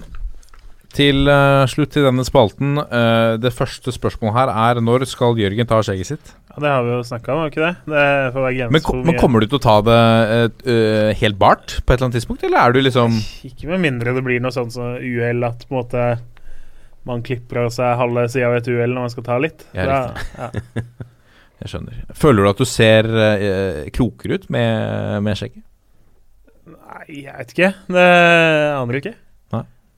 til eh, slutt i denne spalten. Eh, det første spørsmålet her er når skal Jørgen ta skjegget sitt? Ja, det har vi jo snakka om, ikke det? Det Men, ko- men kommer du til å ta det eh, helt bart på et eller annet tidspunkt, eller er du liksom Ikke med mindre det blir noe sånt som uhell at på en måte man klipper av seg halve sida av et uhell når man skal ta litt. Ja, Da- ja. Jeg skjønner. Føler du at du ser uh, klokere ut med, med skjegget? Nei, jeg vet ikke. Det aner jeg ikke.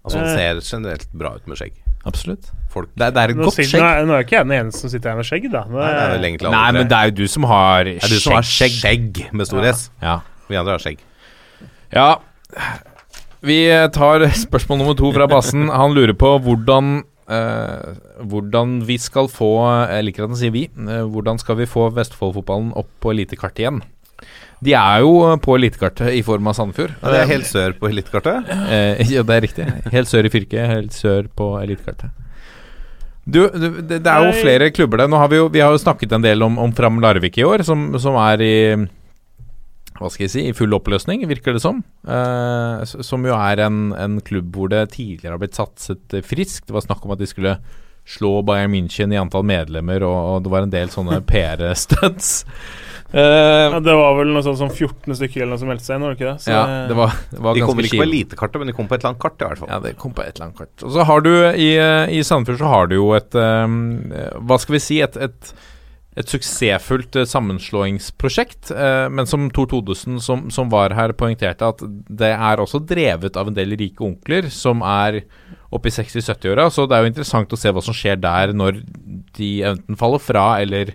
Altså Han Eh. ser generelt bra ut med skjegg. Absolutt. Folk Det, er- det er et Nå, godt sitter, nå, er, nå er ikke jeg den eneste som sitter her med skjegg, da. Det, Nei, det er vel egentlig alle Nei, tre. men det er jo du som har Det er du som har skjegg med stor Ja. S. Ja. Vi andre har skjegg. Ja, vi tar spørsmål nummer to fra Bassen. Han lurer på hvordan eh, hvordan vi skal få Jeg liker at han sier vi. eh, hvordan skal vi få Vestfold-fotballen opp på elitekartet igjen? De er jo på elitekartet i form av Sandefjord. Ja, det er helt sør på elitekartet. Eh, ja, det er riktig. Helt sør i fylket, helt sør på elitekartet. Du, du, det, det er jo flere klubber der. Nå har vi, jo, vi har jo snakket en del om, om Fram Larvik i år, som, som er i hva skal jeg si, i full oppløsning, virker det som. Eh, som jo er en, en klubb hvor det tidligere har blitt satset eh, friskt. Det var snakk om at de skulle slå Bayern München i antall medlemmer, og, og det var en del sånne PR-stunts. Eh, ja, det var vel noe sånt som 14 stykker eller noe som meldte seg inn, var det ikke det? Så ja, det var, det var De kom kommer ikke på elitekartet, men de kom på et eller annet kart, i hvert fall. Ja, det kom på et eller annet kart. Og så har du i, eh, i Sandefjord så har du jo et um, Hva skal vi si? Et, et, et suksessfullt eh, sammenslåingsprosjekt. uh, men som Tor Todesen, som, som var her, poengterte at det er også drevet av en del rike onkler som er oppe i 60-70-åra. Så det er jo interessant å se hva som skjer der når de enten faller fra eller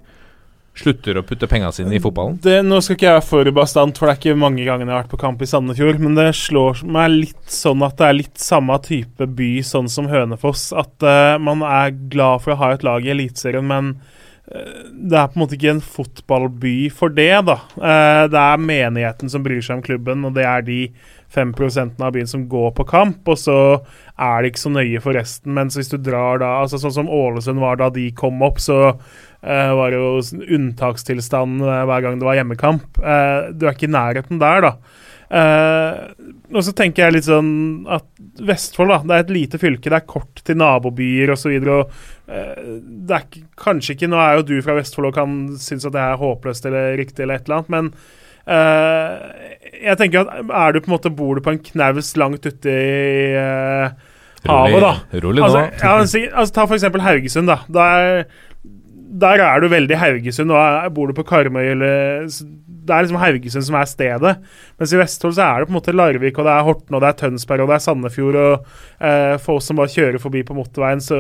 slutter å putte pengene sine i fotballen? Det, nå skal ikke jeg være for bastant, for det er ikke mange ganger jeg har vært på kamp i Sandefjord, men det slår meg litt sånn at det er litt samme type by sånn som Hønefoss. At uh, man er glad for å ha et lag i Eliteserien, men uh, det er på en måte ikke en fotballby for det, da. Uh, det er menigheten som bryr seg om klubben, og det er de 5% av byen som går på kamp, og så er det ikke så nøye for resten. Mens hvis du drar da, altså sånn som Ålesund var da de kom opp, så eh, var jo unntakstilstand eh, hver gang det var hjemmekamp. Uh, du er ikke i nærheten der, da. Uh, og så tenker jeg litt sånn at Vestfold da, det er et lite fylke, det er kort til nabobyer osv. Uh, det er kanskje ikke Nå er jo du fra Vestfold og kan synes at det er håpløst eller riktig, eller et eller annet, men Uh, jeg tenker at er du på en måte bor du på en knaus langt ute i eh, havet, da Rolig nå. Altså, ja, altså, ta for eksempel Haugesund, da. Der, der er du veldig Haugesund, og bor du på Karmøy eller Det er liksom Haugesund som er stedet. Mens i Vestfold så er det på en måte Larvik, og det er Horten, og det er Tønsberg, og det er Sandefjord, og eh, for oss som bare kjører forbi på motorveien, så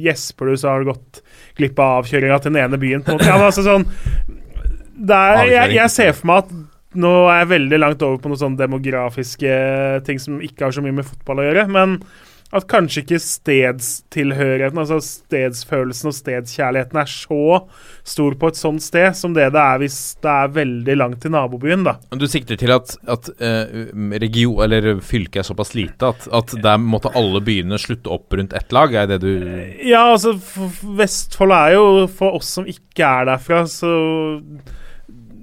gjesper du, så har du gått glipp av avkjøringa til den ene byen. På en måte. Ja, altså sånn det er, jeg, jeg ser for meg at nå er jeg veldig langt over på noen sånne demografiske ting som ikke har så mye med fotball å gjøre, men at kanskje ikke stedstilhørigheten, altså stedsfølelsen og stedskjærligheten er så stor på et sånt sted som det det er hvis det er veldig langt til nabobyen, da. Du sikter til at, at eh, region, eller fylket er såpass lite at, at der måtte alle byene slutte opp rundt ett lag? Er det du Ja, altså, Vestfold er jo, for oss som ikke er derfra, så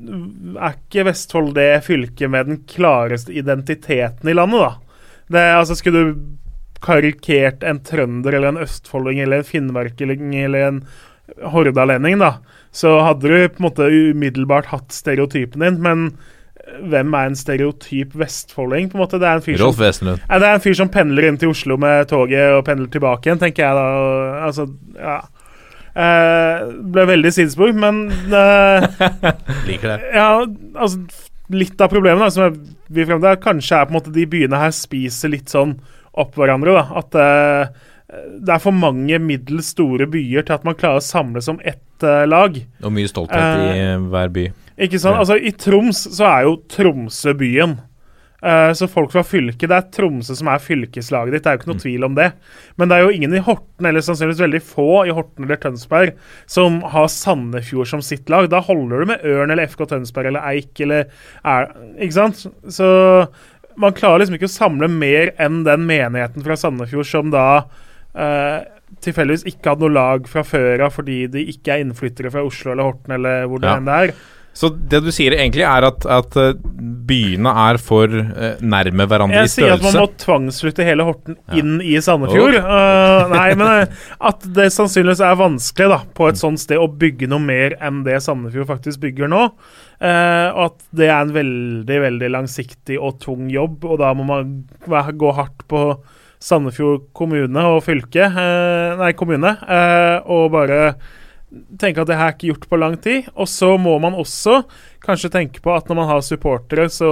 er ikke Vestfold det fylket med den klareste identiteten i landet, da. Det, altså, skulle du karikert en trønder eller en østfolding eller en finnmarking eller en hordalending, da, så hadde du på en måte umiddelbart hatt stereotypen din, men hvem er en stereotyp vestfolding? på en måte? Det er en fyr som Rolf Wesenlund. ja, det er en fyr som pendler inn til Oslo med toget og pendler tilbake igjen, tenker jeg da. Altså, ja. Eh, ble veldig sidespor, men eh, Liker det. ja, altså, litt av problemet da, som jeg vil frem til, er kanskje er på en måte de byene her spiser litt sånn opp hverandre. da, At eh, det er for mange middels store byer til at man klarer å samles som ett uh, lag. Og mye stolthet i Eh, hver by. Ikke sant? Ja. Altså, I Troms så er jo Tromsø byen. Uh, så folk fra fylket Det er Tromsø som er fylkeslaget ditt, det er jo ikke noe tvil om det. Men det er jo ingen i Horten, eller sannsynligvis veldig få i Horten eller Tønsberg, som har Sandefjord som sitt lag. Da holder du med Ørn eller FK Tønsberg eller Eik eller er, Ikke sant? Så man klarer liksom ikke å samle mer enn den menigheten fra Sandefjord som da eh, tilfeldigvis ikke hadde noe lag fra før av fordi de ikke er innflyttere fra Oslo eller Horten eller hvor det Ja. enn er. Så det du sier egentlig er at, at eh, byene er for eh, nærme hverandre Jeg i sier at man må tvangsflytte hele Horten Ja. inn i Sandefjord. Uh, nei, men at det sannsynligvis er vanskelig da på et sånt sted å bygge noe mer enn det Sandefjord faktisk bygger nå. Uh, og at det er en veldig veldig langsiktig og tung jobb, og da må man gå hardt på Sandefjord kommune og fylke, uh, nei, kommune, og bare tenke at det her er ikke gjort på lang tid. Og så må man også kanskje tenke på at når man har supportere, så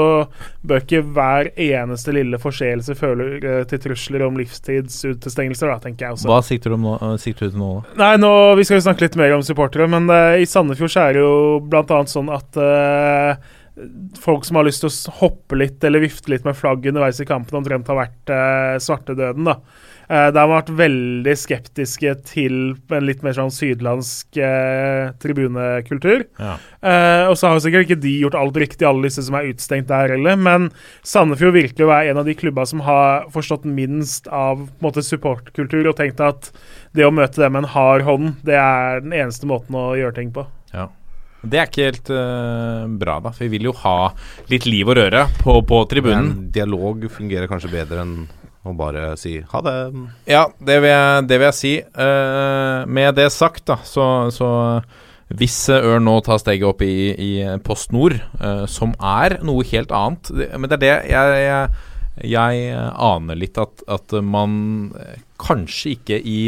bør ikke hver eneste lille forseelse føle eh, til trusler om livstidsutestengelser, da, tenker jeg også. Hva sikter du, nå, eh, sikter du til nå? da? Nei, nå, Vi skal jo snakke litt mer om supportere, men uh, i Sandefjord så er det jo bl.a. sånn at uh, folk som har lyst til å hoppe litt eller vifte litt med flagget underveis i kampen, omtrent har vært uh, svartedøden. da. Uh, der har vært veldig skeptiske til en litt mer sånn sydlandsk eh, tribunekultur. Ja. Eh, og så har sikkert ikke de gjort alt riktig, alle disse som er utestengt der heller. Men Sandefjord virkelig å være en av de klubba som har forstått minst av måte, supportkultur og tenkt at det å møte dem med en hard hånd, det er den eneste måten å gjøre ting på. Ja. Det er ikke helt uh, bra, da. For vi vil jo ha litt liv og røre på, på tribunen. Men dialog fungerer kanskje bedre enn å bare si ha det. Ja, det vil jeg, det vil jeg si. Uh, med det sagt, da, så, så hvis eh, Ørn nå tar steget opp i, i Post Nord, uh, som er noe helt annet Men det er det jeg, jeg, jeg aner litt at, at man eh, kanskje ikke i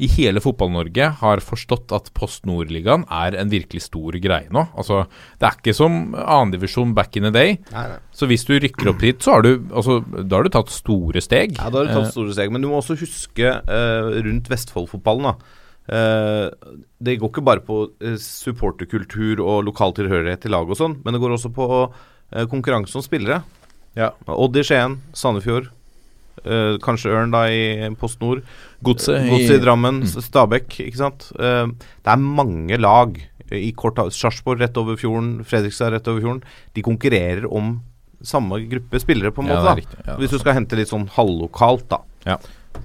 i hele Fotball-Norge har forstått at Post Nord-ligaen er en virkelig stor greie nå. Altså, Det er ikke som annendivisjon back in the day. Nei, nei. Så hvis du rykker opp dit, så har du, altså, da har du tatt store steg. Ja, da har du Eh, tatt store steg. Men du må også huske uh, rundt Vestfold-fotballen, da. Uh, Det går ikke bare på eh, supporterkultur og lokal tilhørighet til lag og sånn, men det går også på uh, konkurranse om spillere. Ja. Odd i Skien, Sandefjord, eh, kanskje Ørn da i Post Nord. Godset Godse i Drammen, Mm. Stabæk, ikke sant. Uh, det er mange lag i kort Sarpsborg rett over fjorden, Fredrikstad rett over fjorden. De konkurrerer om samme gruppe spillere, på en Ja, måte. da. riktig. Ja, Hvis du skal hente litt sånn halvlokalt, da. Ja.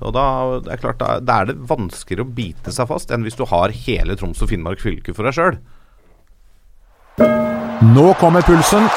Og da, det er klart, da, da er det vanskeligere å bite seg fast enn hvis du har hele Troms og Finnmark fylke for deg sjøl. Nå kommer pulsen.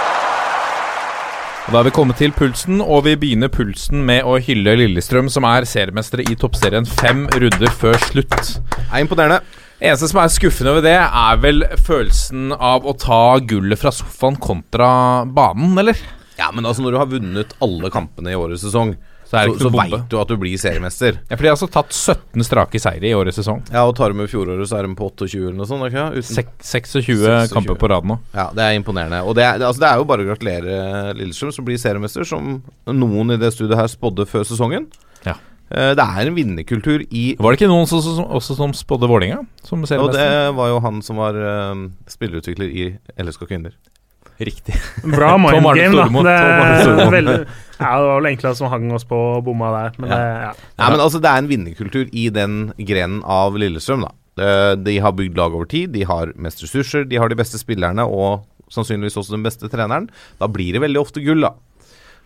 Da er vi kommet til pulsen, og vi begynner pulsen med å hylle Lillestrøm, som er seriemestere i toppserien fem runder før slutt. Er imponerende. Eneste som er skuffende ved det, er vel følelsen av å ta gullet fra sofaen kontra banen, eller? Ja, men altså når du har vunnet alle kampene i årets sesong, Så så, så veit du at du blir seriemester. Ja, for de har altså tatt 17 strake seire i årets sesong. Ja, og tar du med fjoråret, så er de på 28 eller noe sånt? ikke? Uten- 26 26. kamper på rad nå. Ja, det er imponerende. Og det er, altså det er jo bare å gratulere Lillestrøm, som blir seriemester, som noen i det studiet her spådde før sesongen. Ja. Eh, Det er en vinnerkultur i Var det ikke noen som, som, også som spådde Vålerenga? Og det var jo han som var uh, spillerutvikler i LSK Kvinner. Riktig. Bra mind game, da. Det, veldig, ja, det var vel enkla som hang oss på bomma der. Men Ja. det, ja. Nei, men altså Det er en vinnerkultur i den grenen av Lillestrøm. da De har bygd lag over tid, de har mest ressurser, de har de beste spillerne og sannsynligvis også den beste treneren. Da blir det veldig ofte gull, da.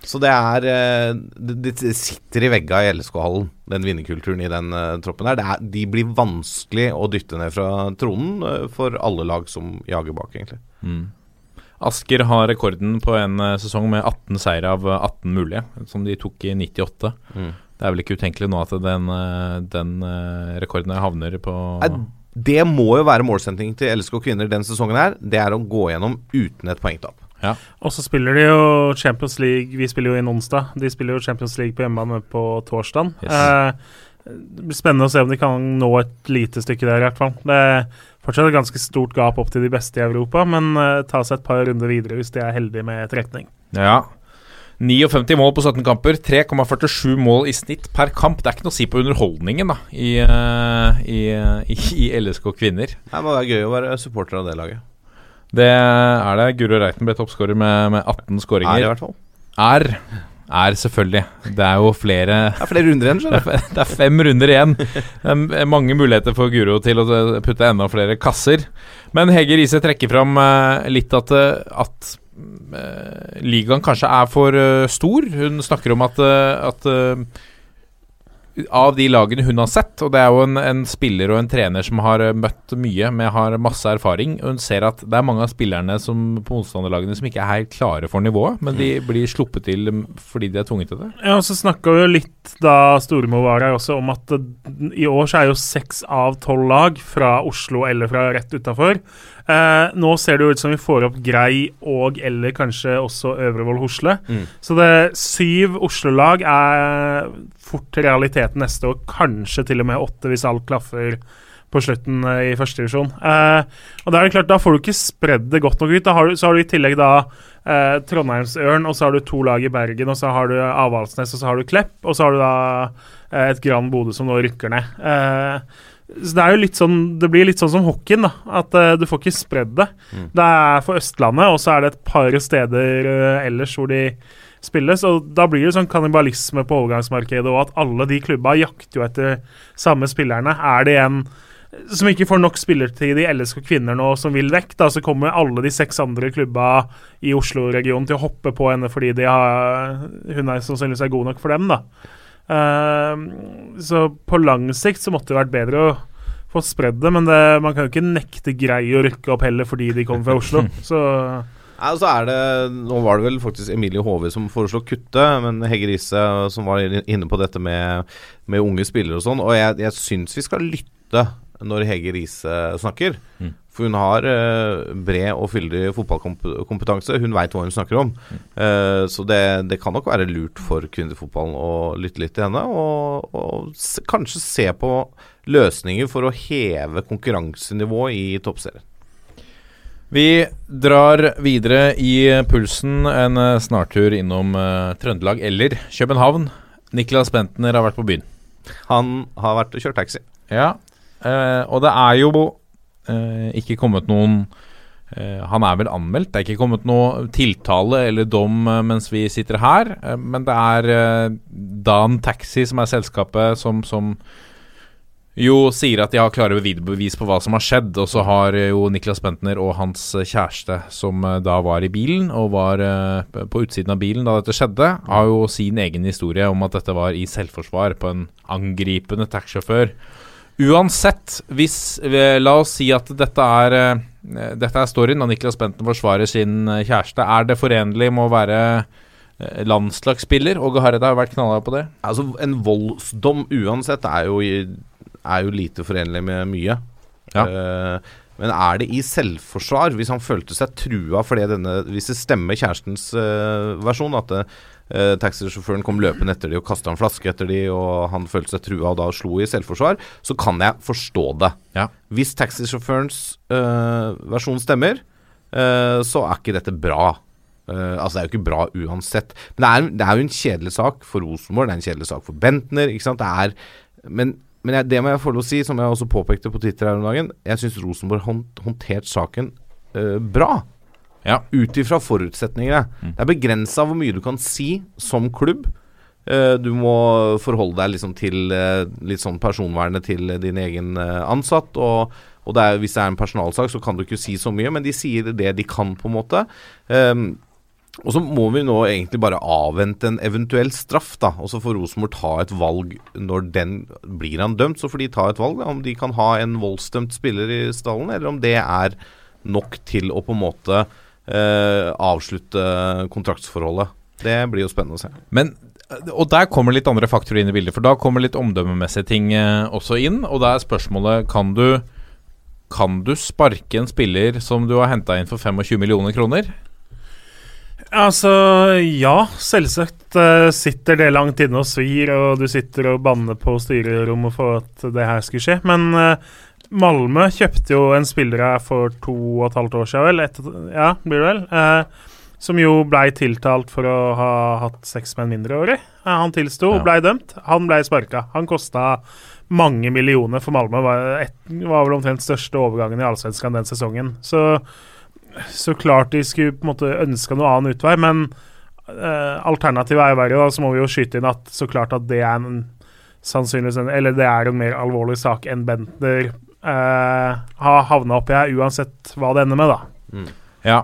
Så det er eh, Det, sitter i vegga i LSK-hallen, den vinnerkulturen i den eh, troppen her. Det er, de blir vanskelig å dytte ned fra tronen eh, for alle lag som jager bak, egentlig. Asker har rekorden på en eh, sesong med 18 seire av eh, 18 mulige, som de tok i 98. Mm. Det er vel ikke utenkelig nå at den, eh, den eh, rekorden havner på Nei, Det må jo være målsettingen til LSK kvinner den sesongen her. Det er å gå gjennom uten et poengtap. Og så spiller de jo Champions League Vi spiller jo inn onsdag. De spiller jo Champions League på hjemmebane på torsdag. Yes. Eh, det blir spennende å se om de kan nå et lite stykke der, i hvert fall. Det er fortsatt et ganske stort gap opp til de beste i Europa, men uh, ta seg et par runder videre hvis de er heldige med trekning. Ja. 59 mål på 17 kamper, 3,47 mål i snitt per kamp. Det er ikke noe å si på underholdningen da i, uh, i, i, i LSK kvinner. Det må være gøy å være supporter av det laget. Det er det. Guro Reiten ble toppskårer med, med 18 Er i hvert fall. Er. Er selvfølgelig. Det er jo flere Det er flere runder igjen, Det skjønner du. det er fem runder igjen. Det er mange muligheter for Guro til å putte enda flere kasser. Men Hege Riise trekker fram eh, litt at, eh, at eh, ligaen kanskje er for eh, stor. Hun snakker om at, eh, at eh, av de lagene hun har sett, og det er jo en, en spiller og en trener som har eh, møtt mye, men har masse erfaring, og hun ser at det er mange av spillerne som, på motstanderlagene som ikke er helt klare for nivået, men de blir sluppet til mm, fordi de er tvunget til det. Ja, og så snakka vi jo litt da Storemo var her også om at i år så er jo seks av tolv lag fra Oslo eller fra rett utafor. Eh, nå ser det jo ut som vi får opp Grei og eller kanskje også Øvrevoll Hosle. Mm. Så det syv Oslo-lag er fort realiteten neste år. Kanskje til og med åtte hvis alt klaffer på slutten eh, i første divisjon. Eh, og da er det klart, da får du ikke spredd det godt nok ut. Da har du, så har du i tillegg da eh, Trondheimsørn, og så har du to lag i Bergen, og så har du Avaldsnes, og så har du Klepp, og så har du da eh, et Gran Bodø som nå rykker ned. Eh, så det er jo litt sånn Det blir litt sånn som hockeyen, da. At uh, du får ikke spredd det. Mm. Det er for Østlandet, og så er det et par steder uh, ellers hvor de spilles. Og da blir det sånn kannibalisme på overgangsmarkedet, og at alle de klubba jakter jo etter samme spillerne. Er det en som ikke får nok spillertid i LSK kvinner nå, som vil vekk, da, så kommer alle de seks andre klubba i Oslo-regionen til å hoppe på henne fordi de har, hun er sannsynligvis er god nok for dem. da. Eh, så på lang sikt så måtte det vært bedre å få spredd det, men det, man kan jo ikke nekte greie å rykke opp heller fordi de kommer fra Oslo. Så og så er det Nå var det vel faktisk Emilie Hove som foreslo å kutte, men Hegge Riise som var inne på dette med, med unge spillere og sånn. Og jeg, jeg syns vi skal lytte når Hege Riise snakker. Mm. For hun har eh, bred og fyldig fotballkompetanse. Hun veit hva hun snakker om. Eh, så det, det kan nok være lurt for kvinnefotballen å lytte litt til henne, og, og s kanskje se på løsninger for å heve konkurransenivået i toppserien. Vi drar videre i pulsen en eh, snartur innom eh, Trøndelag eller København. Niklas Bentner har vært på byen. Han har vært og kjørt taxi. Ja. Eh, og det er jo ikke kommet noen eh, Han er vel anmeldt. Det er ikke kommet noe tiltale eller dom eh, mens vi sitter her. eh, men det er eh, Dan Taxi som er selskapet som, som jo sier at de har klare bevis på hva som har skjedd. Og så har eh, jo Niklas Bentner og hans eh, kjæreste, som eh, da var i bilen, og var eh, på utsiden av bilen da dette skjedde, har jo sin egen historie om at dette var i selvforsvar på en angripende taxisjåfør. Uansett, hvis La oss si at dette er eh, Dette er storyen da Niklas Benten forsvarer sin eh, kjæreste. Er det forenlig med å være eh, landslagsspiller? Åge Hareide har vært knallhard på det. Altså, en voldsdom uansett er jo, er jo lite forenlig med mye. Ja. Uh, men er det i selvforsvar, hvis han følte seg trua fordi denne Hvis det stemmer kjærestens uh, versjon, at uh, taxisjåføren kom løpende etter de og kasta en flaske etter de, og han følte seg trua og da slo i selvforsvar, så kan jeg forstå det. Ja. Hvis taxisjåførens eh, versjon stemmer, eh, så er ikke dette bra. Eh, altså Det er jo ikke bra uansett. Men det er, det er jo en kjedelig sak for Rosenborg, det er en kjedelig sak for Bentner. ikke sant? Det er, men men jeg, det må jeg få lov å si, som jeg også påpekte på Twitter her om dagen, jeg syns Rosenborg hånd, håndtert saken eh, bra. Ja. Ut ifra forutsetningene. Det er begrensa hvor mye du kan si som klubb. Eh, du må forholde deg liksom til eh, litt sånn personvernet til din egen eh, ansatt. Og, og det er, hvis det er en personalsak, så kan du ikke si så mye, men de sier det de kan, på en måte. Um, og så må vi nå egentlig bare avvente en eventuell straff, da. Og så får Rosenborg ta et valg når den Blir han dømt, så får de ta et valg. Da, om de kan ha en voldsdømt spiller i stallen, eller om det er nok til å på en måte avslutte kontraktsforholdet. Det blir jo spennende å se. Men og der kommer litt andre faktorer inn i bildet. For da kommer litt omdømmemessige ting eh, også inn. Og da er spørsmålet Kan du Kan du sparke en spiller som du har henta inn for 25 millioner kroner? Altså, ja. Selvsagt eh, sitter det langt inne og svir, og du sitter og banner på styrerommet for at det her skulle skje. Men eh, Malmö kjøpte jo en spiller her for to og et halvt år siden, vel? Et, ja, blir det vel? Eh, som jo blei tiltalt for å ha hatt sex med en mindreårig. Eh, han tilsto, Ja. blei dømt. Han blei sparka. Han kosta mange millioner for Malmö. Var, et, var vel omtrent største overgangen i Allsvenskan den sesongen. Så så klart de skulle på en måte ønska noe annen utvei, men eh, alternativet er jo verre. da, Så må vi jo skyte inn at så klart at det er en sannsynligvis en, Eller det er en mer alvorlig sak enn Bentner eh, har havna oppi her, uansett hva det ender med, da. Ja.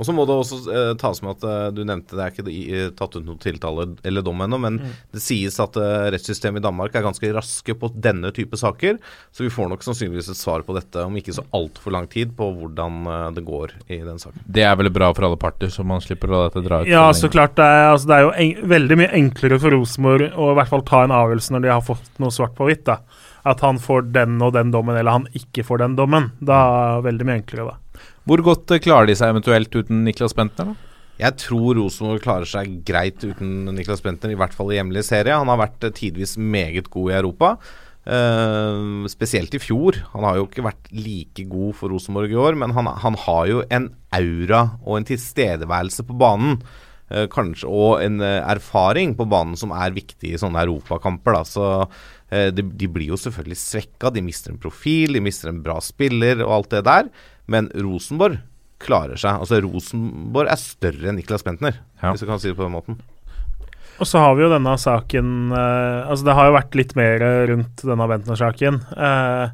Og så må det også uh, tas med at uh, du nevnte det er ikke i, eh, tatt ut noen tiltale eller dom ennå, men det sies at rettssystemet i Danmark er ganske raske på denne type saker. Så vi får nok sannsynligvis et svar på dette om ikke så altfor lang tid på hvordan det går i den saken. Det er vel bra for alle parter, så man slipper å la dette dra ut. Ja, så klart. Det er, altså, det er jo en, veldig mye enklere for Rosenborg å i hvert fall ta en avgjørelse når de har fått noe svart på hvitt. da. At han får den og den dommen, eller han ikke får den dommen. Da er det veldig mye enklere, da. Hvor godt eh, klarer de seg eventuelt uten Niklas Bentner? da? Jeg tror Rosenborg klarer seg greit uten Niklas Bentner, i hvert fall i hjemlig serie. Han har vært eh, tidvis meget god i Europa. Uh, spesielt i fjor. Han har jo ikke vært like god for Rosenborg i år, men han, han har jo en aura og en tilstedeværelse på banen. Uh, kanskje, og en erfaring på banen som er viktig i sånne europakamper. Så de, de blir jo selvfølgelig svekka. De mister en profil, de mister en bra spiller og alt det der. Men Rosenborg klarer seg. Altså Rosenborg er større enn Niklas Bentner, Ja. hvis du kan si det på den måten. Og så har vi jo denne saken eh, Altså, det har jo vært litt mer eh, rundt denne Bentner-saken. Eh,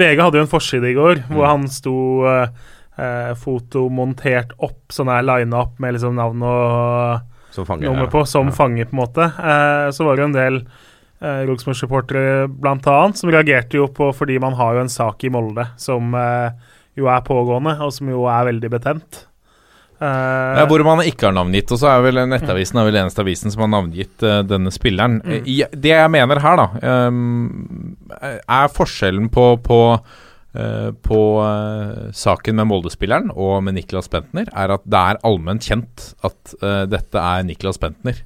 VG hadde jo en forside i går hvor han sto eh, eh, fotomontert opp, sånn her line-up med liksom navn og Som fanger nummer på, som Ja. fanger, på en måte. Eh, så var det jo en del eh, Rosenborg-supportere annet som reagerte jo på fordi man har jo en sak i Molde som eh, jo er pågående, og som jo er veldig betent. Eh, Ja, hvor man ikke har navngitt. Og så er vel Nettavisen er vel eneste avisen som har navngitt eh, denne spilleren. Mm. Eh, i- det jeg mener her, da, ehm, er forskjellen på, på eh, på uh, saken med Molde-spilleren og med Niklas Bentner, er at det er allment kjent at uh, dette er Niklas Bentner.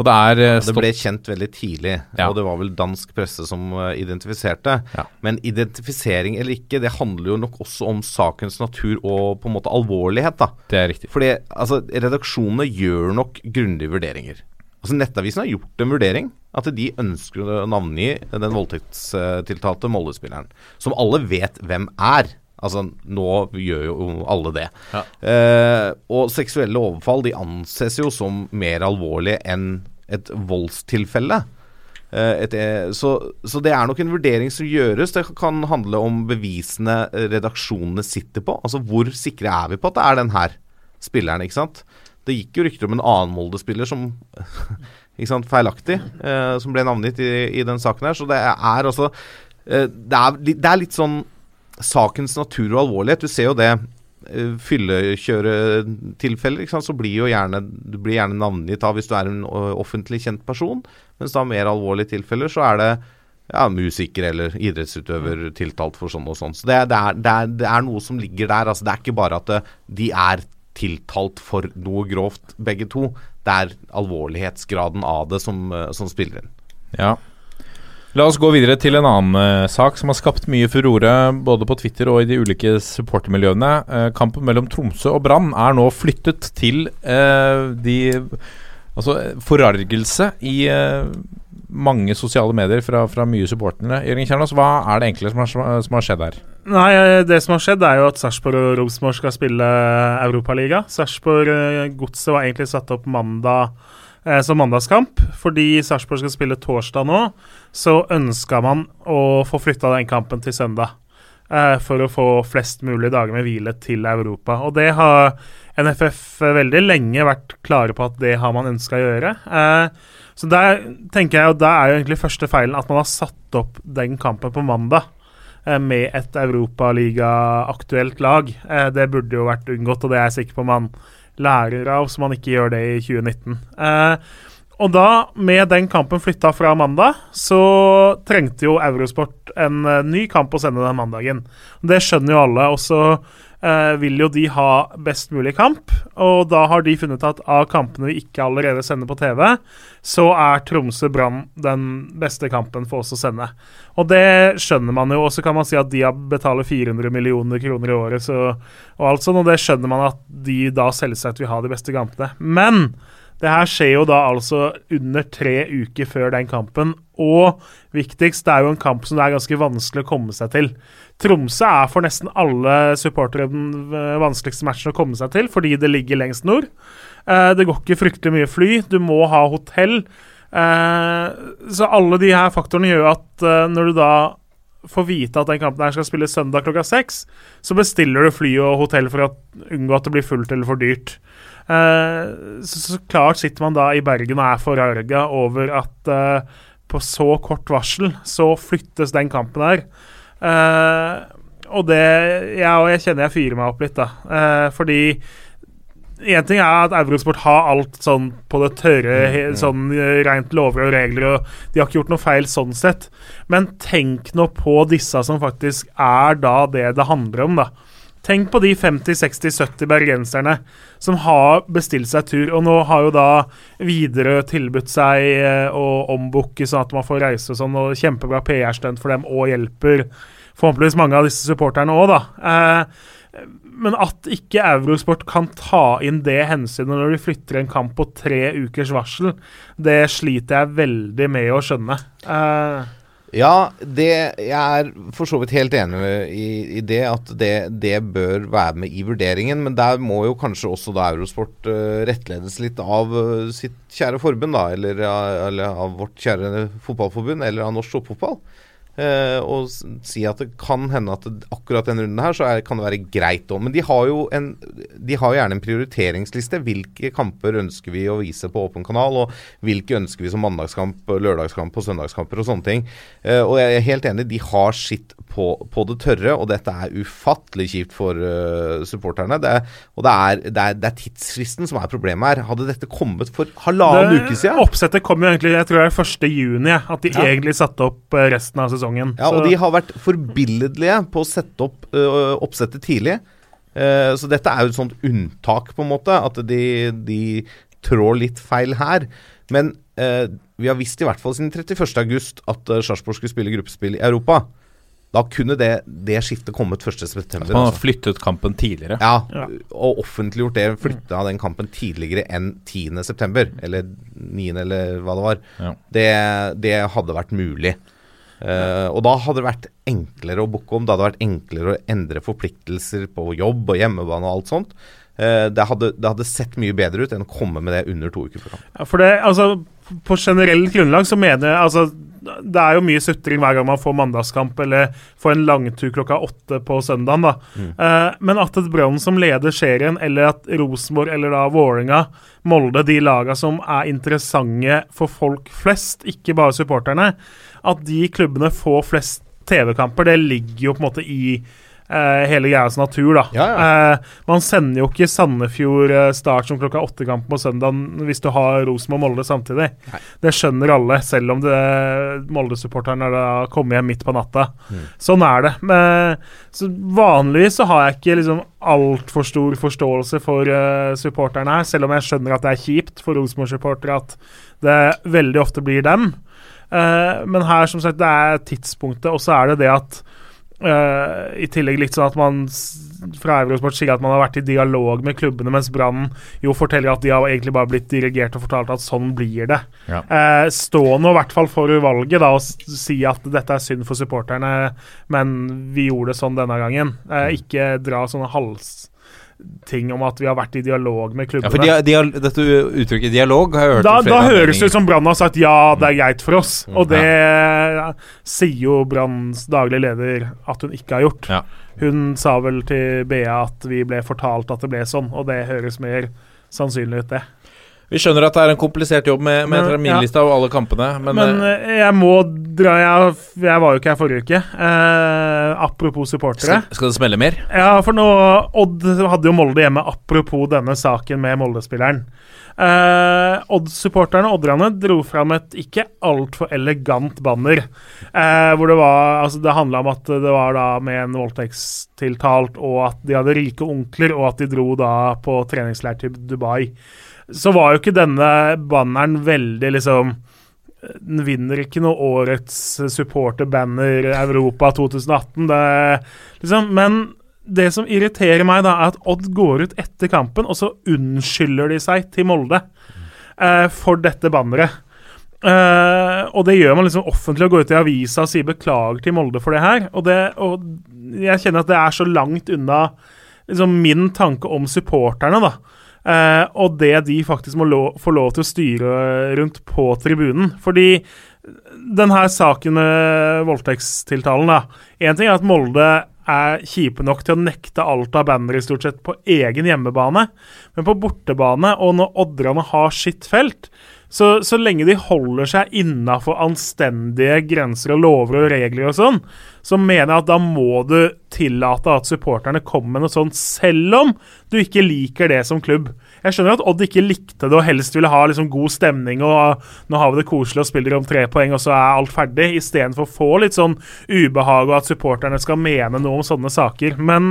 Og det er ja, Det ble kjent veldig tidlig, Ja. og det var vel dansk presse som eh, identifiserte. Ja. Men identifisering eller ikke, det handler jo nok også om sakens natur og på en måte alvorlighet, da. Det er riktig. Fordi altså, redaksjonene gjør nok grundige vurderinger. Altså Nettavisen har gjort en vurdering. at de ønsker å navngi den voldtektstiltalte Molde-spilleren. Som alle vet hvem er. Altså, nå gjør jo alle det. Ja. Eh, og seksuelle overfall de anses jo som mer alvorlig enn et voldstilfelle. Eh, et, eh, så, så det er nok en vurdering som gjøres. Det kan handle om bevisene redaksjonene sitter på. Altså hvor sikre er vi på at det er den her spilleren, ikke sant. Det gikk jo rykter om en annen Molde-spiller som ikke sant, feilaktig, eh, som ble navngitt i, i den saken her. Så det er altså eh, det, er, det er litt sånn sakens natur og alvorlighet. Du ser jo det. Eh, Fyllekjøretilfeller, ikke sant, så blir jo gjerne du blir gjerne navngitt da hvis du er en offentlig kjent person. Mens da mer alvorlige tilfeller så er det ja, musiker eller idrettsutøver tiltalt for sånn og sånn. Så det, det, er, det, er, det er noe som ligger der. altså Det er ikke bare at de er tiltalt for noe grovt, begge to. Det er alvorlighetsgraden av det som, som spiller inn. Ja. La oss gå videre til en annen uh, sak som har skapt mye furore både på Twitter og i de ulike supportermiljøene. Uh, kampen mellom Tromsø og Brann er nå flyttet til uh, de Altså forargelse i mange sosiale medier fra, fra mye supporterne. Jørgen Kjernås, hva er det egentlig som har, som har skjedd her? Nei, det som har skjedd, er jo at Sarpsborg og Rosenborg skal spille Europaliga. Sarpsborg Godset var egentlig satt opp mandag eh, som mandagskamp. Fordi Sarpsborg skal spille torsdag nå, så ønska man å få flytta den kampen til søndag. eh, For å få flest mulig dager med hvile til Europa. Og det har NFF veldig lenge vært klare på at det har man ønska å gjøre. Eh, Så der tenker jeg, og der er jo egentlig første feilen at man har satt opp den kampen på mandag eh, med et Europaliga-aktuelt lag. Eh, Det burde jo vært unngått, og det er jeg sikker på man lærer av, så man ikke gjør det i 2019. Eh, Og da, med den kampen flytta fra mandag, så trengte jo Eurosport en eh, ny kamp å sende den mandagen. Det skjønner jo alle. Og så eh, vil jo de ha best mulig kamp, og da har de funnet at av kampene vi ikke allerede sender på TV, så er Tromsø-Brann den beste kampen for oss å sende. Og det skjønner man jo, og så kan man si at de betaler 400 millioner kroner i året, så, og alt sånn, og det skjønner man at de da selvsagt vil ha de beste kampene. Men det her skjer jo da altså under tre uker før den kampen, og viktigst, det er jo en kamp som det er ganske vanskelig å komme seg til. Tromsø er for nesten alle supportere den eh, vanskeligste matchen å komme seg til, fordi det ligger lengst nord. Eh, det går ikke fryktelig mye fly, du må ha hotell. Eh, så alle de her faktorene gjør at når du da får vite at den kampen her skal spilles søndag klokka seks, så bestiller du fly og hotell for å unngå at det blir fullt eller for dyrt. Eh, så, så klart sitter man da i Bergen og er forarga over at eh, på så kort varsel så flyttes den kampen her. Eh, og det ja, og jeg kjenner jeg fyrer meg opp litt, da. Fordi Én ting er at Eurosport har alt sånn på det tørre, sånn eh, rent lover og regler, og de har ikke gjort noe feil sånn sett. Men tenk nå på disse som faktisk er da det det handler om, da. Tenk på de 50-60-70 bergenserne som har bestilt seg tur, og nå har jo da Widerøe tilbudt seg eh, å ombooke sånn at man får reise og sånn, og kjempebra PR-stunt for dem, og hjelper forhåpentligvis mange av disse supporterne òg, da. Eh, men at ikke Eurosport kan ta inn det hensynet når de flytter en kamp på tre ukers varsel, det sliter jeg veldig med å skjønne. Eh, Ja, det, jeg er for så vidt helt enig i, i det, at det, det bør være med i vurderingen. Men der må jo kanskje også da Eurosport uh, rettledes litt av uh, sitt kjære forbund, da. Eller, av- eller av vårt kjære fotballforbund, eller av norsk toppfotball. Eh, og si at det kan hende at akkurat denne runden her så er, kan det være greit òg. Men de har jo en De har jo gjerne en prioriteringsliste. Hvilke kamper ønsker vi å vise på åpen kanal, og hvilke ønsker vi som mandagskamp, lørdagskamp og søndagskamper og sånne ting. Eh, og jeg er helt enig, de har sitt på, på det tørre, og dette er ufattelig kjipt for uh, supporterne. Det, og det er, det, er, det er tidsfristen som er problemet her. Hadde dette kommet for halvannen uke siden Oppsettet kom jo egentlig jeg tror det er 1. juni, at de Ja. egentlig satte opp resten av sesongen. Ja, og de har vært forbilledlige på å sette opp uh, oppsettet tidlig. Uh, så dette er jo et sånt unntak, på en måte. At de, de trår litt feil her. Men uh, vi har visst i hvert fall siden 31.8 at uh, Sarpsborg skulle spille gruppespill i Europa. Da kunne det, det skiftet kommet 1.9. Man har Altså. flyttet kampen tidligere. Ja, Ja. og offentliggjort det. Flytta den kampen tidligere enn 10.9., eller 9., eller hva det var. Ja. Det, det hadde vært mulig. Eh, og da hadde det vært enklere å booke om. Det hadde vært enklere å endre forpliktelser på jobb og hjemmebane og alt sånt. Uh, det, hadde, det hadde sett mye bedre ut enn å komme med det under to uker før kamp. Ja, for det, altså, På generelt grunnlag så mener jeg altså, Det er jo mye sutring hver gang man får mandagskamp eller får en langtur klokka åtte på søndagen. da. Eh, men at et Brann som leder serien, eller at Rosenborg eller da Vålerenga, Molde, de lagene som er interessante for folk flest, ikke bare supporterne, at de klubbene får flest TV-kamper, det ligger jo på en måte i Uh, hele greias natur, da. Ja, Eh, man sender jo ikke Sandefjord uh, Start som klokka åtte-kamp på søndag hvis du har Rosenborg og Molde samtidig. Det skjønner alle, selv om Molde-supporterne kommer hjem midt på natta. Sånn er det. Men, så vanligvis så har jeg ikke liksom altfor stor forståelse for supporterne her, selv om jeg skjønner at det er kjipt for Rosenborg-supportere at det veldig ofte blir dem. Eh, men her, som sagt, det er tidspunktet, og så er det det at Uh, I tillegg litt sånn at man fra Eurosport sier at man har vært i dialog med klubbene, mens Brann jo forteller at de har egentlig bare blitt dirigert og fortalt at sånn blir det. Ja. Uh, stå nå i hvert fall for valget da og si at dette er synd for supporterne, men vi gjorde det sånn denne gangen. Uh, ikke dra sånne halsting om at vi har vært i dialog med klubbene. Ja, for dia, dia, Dette uttrykket dialog har jeg hørt Da, da høres det ut som Brann har sagt ja, det er greit for oss. Og det sier jo Branns daglige leder at hun ikke har gjort. Ja. Hun sa vel til BA at vi ble fortalt at det ble sånn, og det høres mer sannsynlig ut, det. Vi skjønner at det er en komplisert jobb med, med terminlista ja. og alle kampene, men, Men eh, eh, jeg må dra Jeg, jeg var jo ikke her forrige uke. Eh, apropos supportere. skal, skal det smelle mer? Ja, for nå Odd hadde jo Molde hjemme, apropos denne saken med Molde-spilleren. Eh, Odd-supporterne, Odderne, dro fram et ikke altfor elegant banner. Eh, hvor det var Altså, det handla om at det var da med en voldtektstiltalt, og at de hadde rike onkler, og at de dro da på treningsleir til Dubai. Så var jo ikke denne banneren veldig liksom den vinner ikke noe årets supporterbanner Europa 2018. Det, liksom, men det som irriterer meg, da, er at Odd går ut etter kampen, og så unnskylder de seg til Molde eh, for dette banneret. Eh, og det gjør man liksom offentlig, å gå ut i avisa og si beklager til Molde for det her. Og, det, og jeg kjenner at det er så langt unna liksom, min tanke om supporterne, da. Eh, og det de faktisk må lov, få lov til å styre rundt på tribunen. Fordi denne saken med voldtektstiltalen, da. Én ting er at Molde er kjipe nok til å nekte alt av bannere stort sett på egen hjemmebane, men på bortebane, og når Odderne har sitt felt, så, så lenge de holder seg innafor anstendige grenser og lover og regler og sånn, så mener jeg at da må du tillate at supporterne kommer med noe sånt, selv om du ikke liker det som klubb. Jeg skjønner at Odd ikke likte det og helst ville ha liksom god stemning og nå har vi det koselig og spiller om tre poeng, og så er alt ferdig, istedenfor å få litt sånn ubehag og at supporterne skal mene noe om sånne saker. Men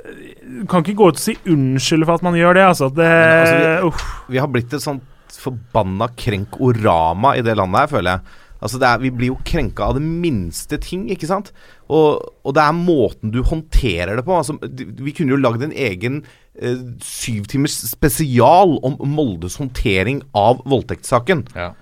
eh, du kan ikke gå ut og si unnskyld for at man gjør det, altså. Det, altså, uff. Vi har blitt et sånt forbanna krenkorama i det landet her, føler jeg. Altså det er, Vi blir jo krenka av det minste ting, ikke sant? Og, og det er måten du håndterer det på. Altså, vi kunne jo lagd en egen eh, syvtimers spesial om Moldes håndtering av voldtektssaken. Ja.